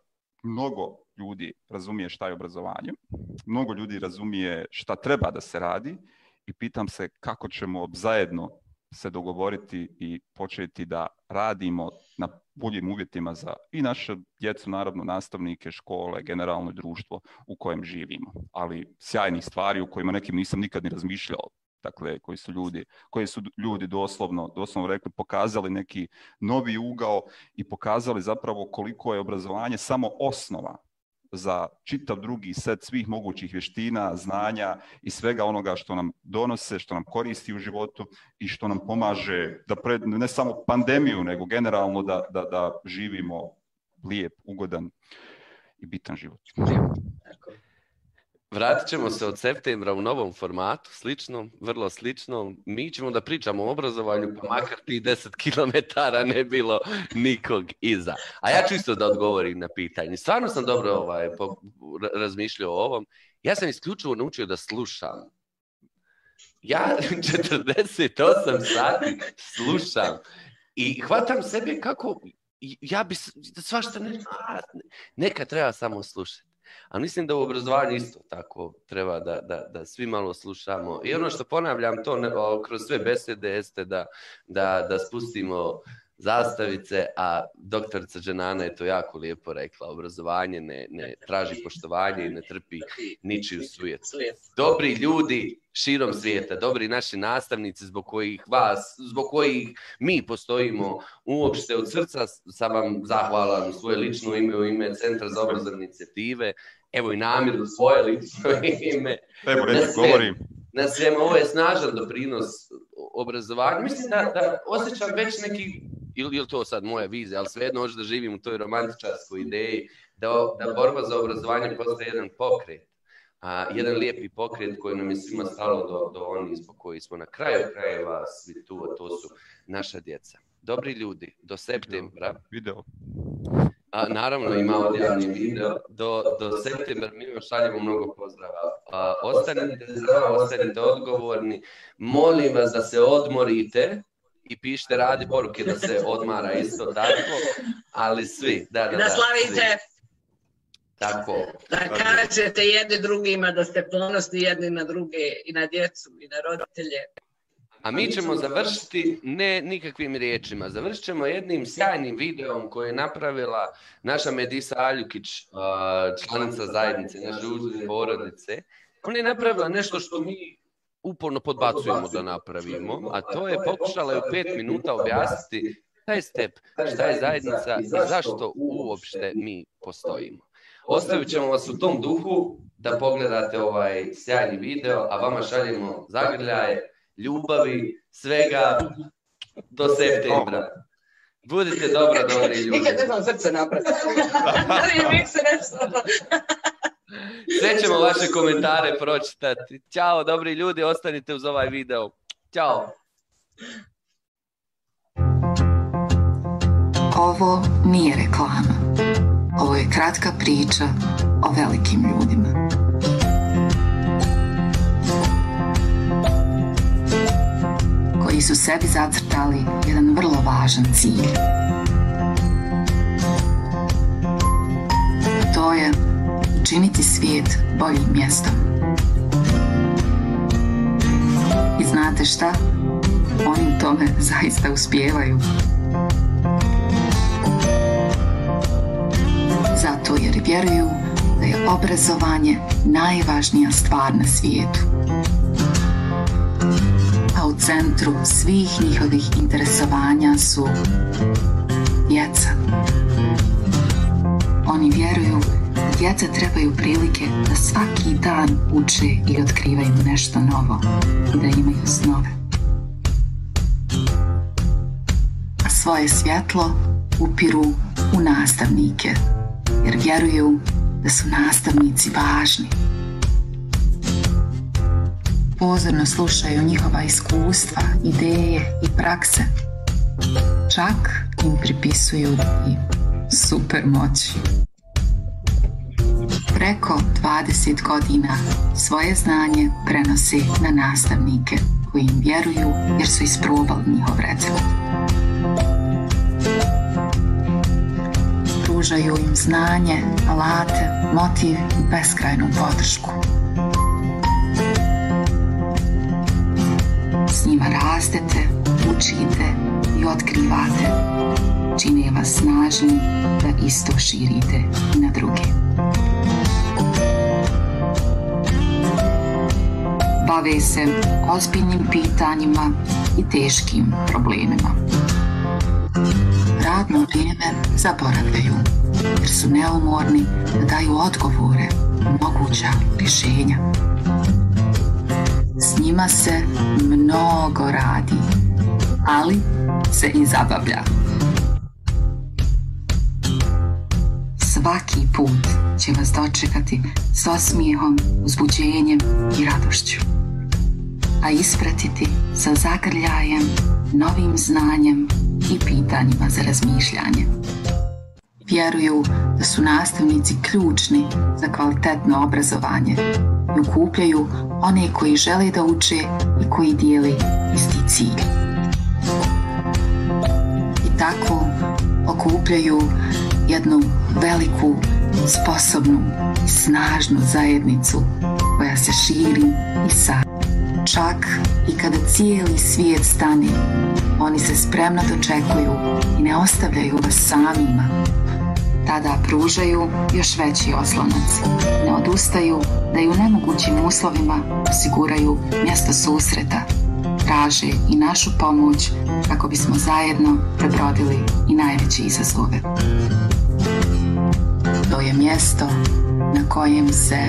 mnogo ljudi razumije šta je obrazovanje, mnogo ljudi razumije šta treba da se radi i pitam se kako ćemo zajedno se dogovoriti i početi da radimo na boljim uvjetima za i naše djecu, naravno nastavnike, škole, generalno društvo u kojem živimo. Ali sjajnih stvari u kojima nekim nisam nikad ni razmišljao, dakle koji su ljudi, koji su ljudi doslovno, doslovno rekli, pokazali neki novi ugao i pokazali zapravo koliko je obrazovanje samo osnova za čitav drugi set svih mogućih vještina, znanja i svega onoga što nam donose, što nam koristi u životu i što nam pomaže da pred, ne samo pandemiju, nego generalno da, da, da živimo lijep, ugodan i bitan život. Vratit ćemo se od septembra u novom formatu, sličnom, vrlo sličnom. Mi ćemo da pričamo o obrazovanju, pa makar ti 10 km ne bilo nikog iza. A ja ću isto da odgovorim na pitanje. Stvarno sam dobro ovaj, razmišljao o ovom. Ja sam isključivo naučio da slušam. Ja 48 sati slušam i hvatam sebe kako ja bi svašta Neka treba samo slušati. A mislim da u obrazovanju isto tako treba da, da, da svi malo slušamo. I ono što ponavljam to kroz sve besede jeste da, da, da spustimo zastavice, a doktorica Dženana je to jako lijepo rekla, obrazovanje ne, ne traži poštovanje i ne trpi ničiju sujet. Dobri ljudi širom svijeta, dobri naši nastavnici zbog kojih vas, zbog kojih mi postojimo uopšte od srca, sam vam zahvalan svoje lično ime, u ime Centra za obrazovne inicijative, evo i u svoje lično ime. Evo, govorim na svema. Ovo je snažan doprinos obrazovanju. Mislim da, da osjećam već neki ili, ili to sad moja vize, ali svejedno hoću da živim u toj romantičarskoj ideji da, da borba za obrazovanje postaje jedan pokret. A, jedan lijepi pokret koji nam je svima stalo do, do onih koji smo na kraju krajeva svi tu, a to su naša djeca. Dobri ljudi, do septembra. Video. A, naravno ima odjavni video. Do, do septembra mi vam mnogo pozdrava. A, ostanite zdravi, ostanite odgovorni. Molim vas da se odmorite i pišite radi poruke da se odmara isto tako, ali svi. Da, da, da, da slavite. Tako. Da kažete jedni drugima da ste ponosni jedni na druge i na djecu i na roditelje. A mi ćemo završiti ne nikakvim riječima. Završit ćemo jednim sjajnim videom koje je napravila naša Medisa Aljukić, članica zajednice, naše uzine porodice. Ona je napravila nešto što mi uporno podbacujemo da napravimo, a to je pokušala je u pet minuta objasniti šta je step, šta je zajednica i zašto uopšte mi postojimo. Ostavit ćemo vas u tom duhu da pogledate ovaj sjajni video, a vama šaljemo zagrljaje, ljubavi, svega do septembra. Budite dobro, dobri ljudi. Nikad znam srce napraviti. Sve vaše komentare pročitati. Ćao, dobri ljudi, ostanite uz ovaj video. Ćao. Ovo nije reklama. Ovo je kratka priča o velikim ljudima. Koji su sebi zacrtali jedan vrlo važan cilj. To je činiti svijet boljim mjestom. I znate šta? Oni tome zaista uspijevaju. Zato jer vjeruju da je obrazovanje najvažnija stvar na svijetu. A u centru svih njihovih interesovanja su djeca. Oni vjeruju djeca trebaju prilike da svaki dan uče i otkrivaju nešto novo i da imaju snove. A svoje svjetlo upiru u nastavnike, jer vjeruju da su nastavnici važni. Pozorno slušaju njihova iskustva, ideje i prakse. Čak im pripisuju i super moći preko 20 godina svoje znanje prenosi na nastavnike koji im vjeruju jer su isprobali njihov recept. Pružaju im znanje, alate, motiv i beskrajnu podršku. S njima rastete, učite i otkrivate čine vas snažnim da isto širite na druge. bave se ozbiljnim pitanjima i teškim problemima. Radno vrijeme zaboravljaju jer su neumorni da daju odgovore, moguća rješenja. S njima se mnogo radi, ali se i zabavlja. Svaki put će vas dočekati s osmijehom, uzbuđenjem i radošću a ispratiti sa zagrljajem, novim znanjem i pitanjima za razmišljanje. Vjeruju da su nastavnici ključni za kvalitetno obrazovanje i ukupljaju one koji žele da uče i koji dijeli isti cilj. I tako okupljaju jednu veliku, sposobnu i snažnu zajednicu koja se širi i sad. Čak i kada cijeli svijet stane oni se spremno dočekuju i ne ostavljaju vas samima. Tada pružaju još veći oslonac. Ne odustaju da i u nemogućim uslovima osiguraju mjesto susreta. Traže i našu pomoć kako bismo zajedno prebrodili i najveće izazove. To je mjesto na kojem se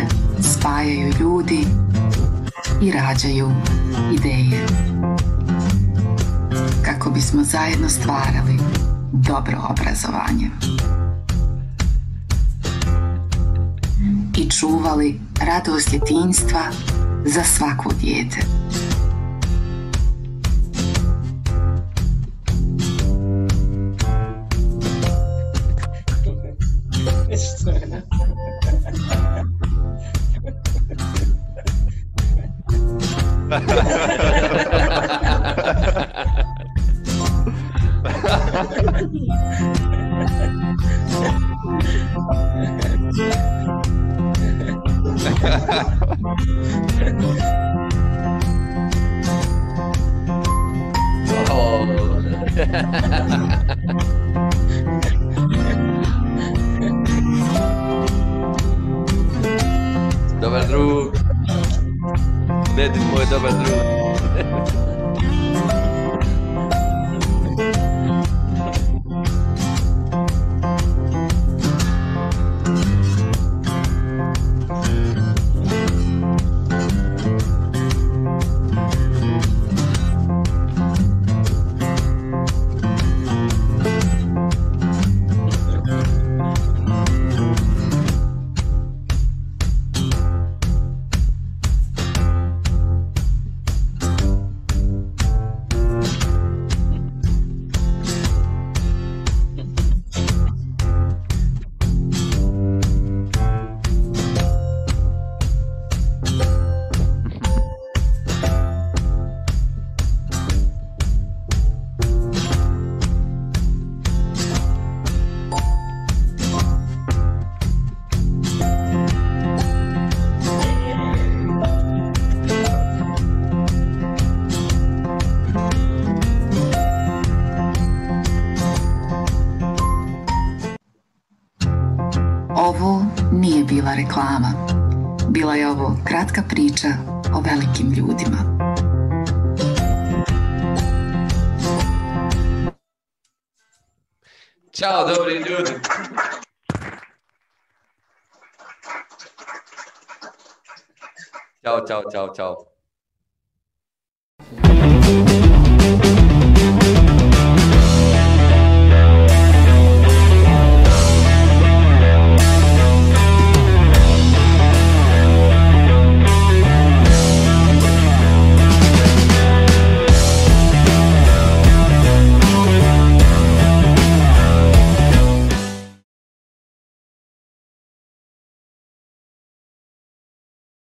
spajaju ljudi i rađaju ideje. Kako bismo zajedno stvarali dobro obrazovanje. I čuvali radost djetinjstva za svako dijete. ¡Gracias!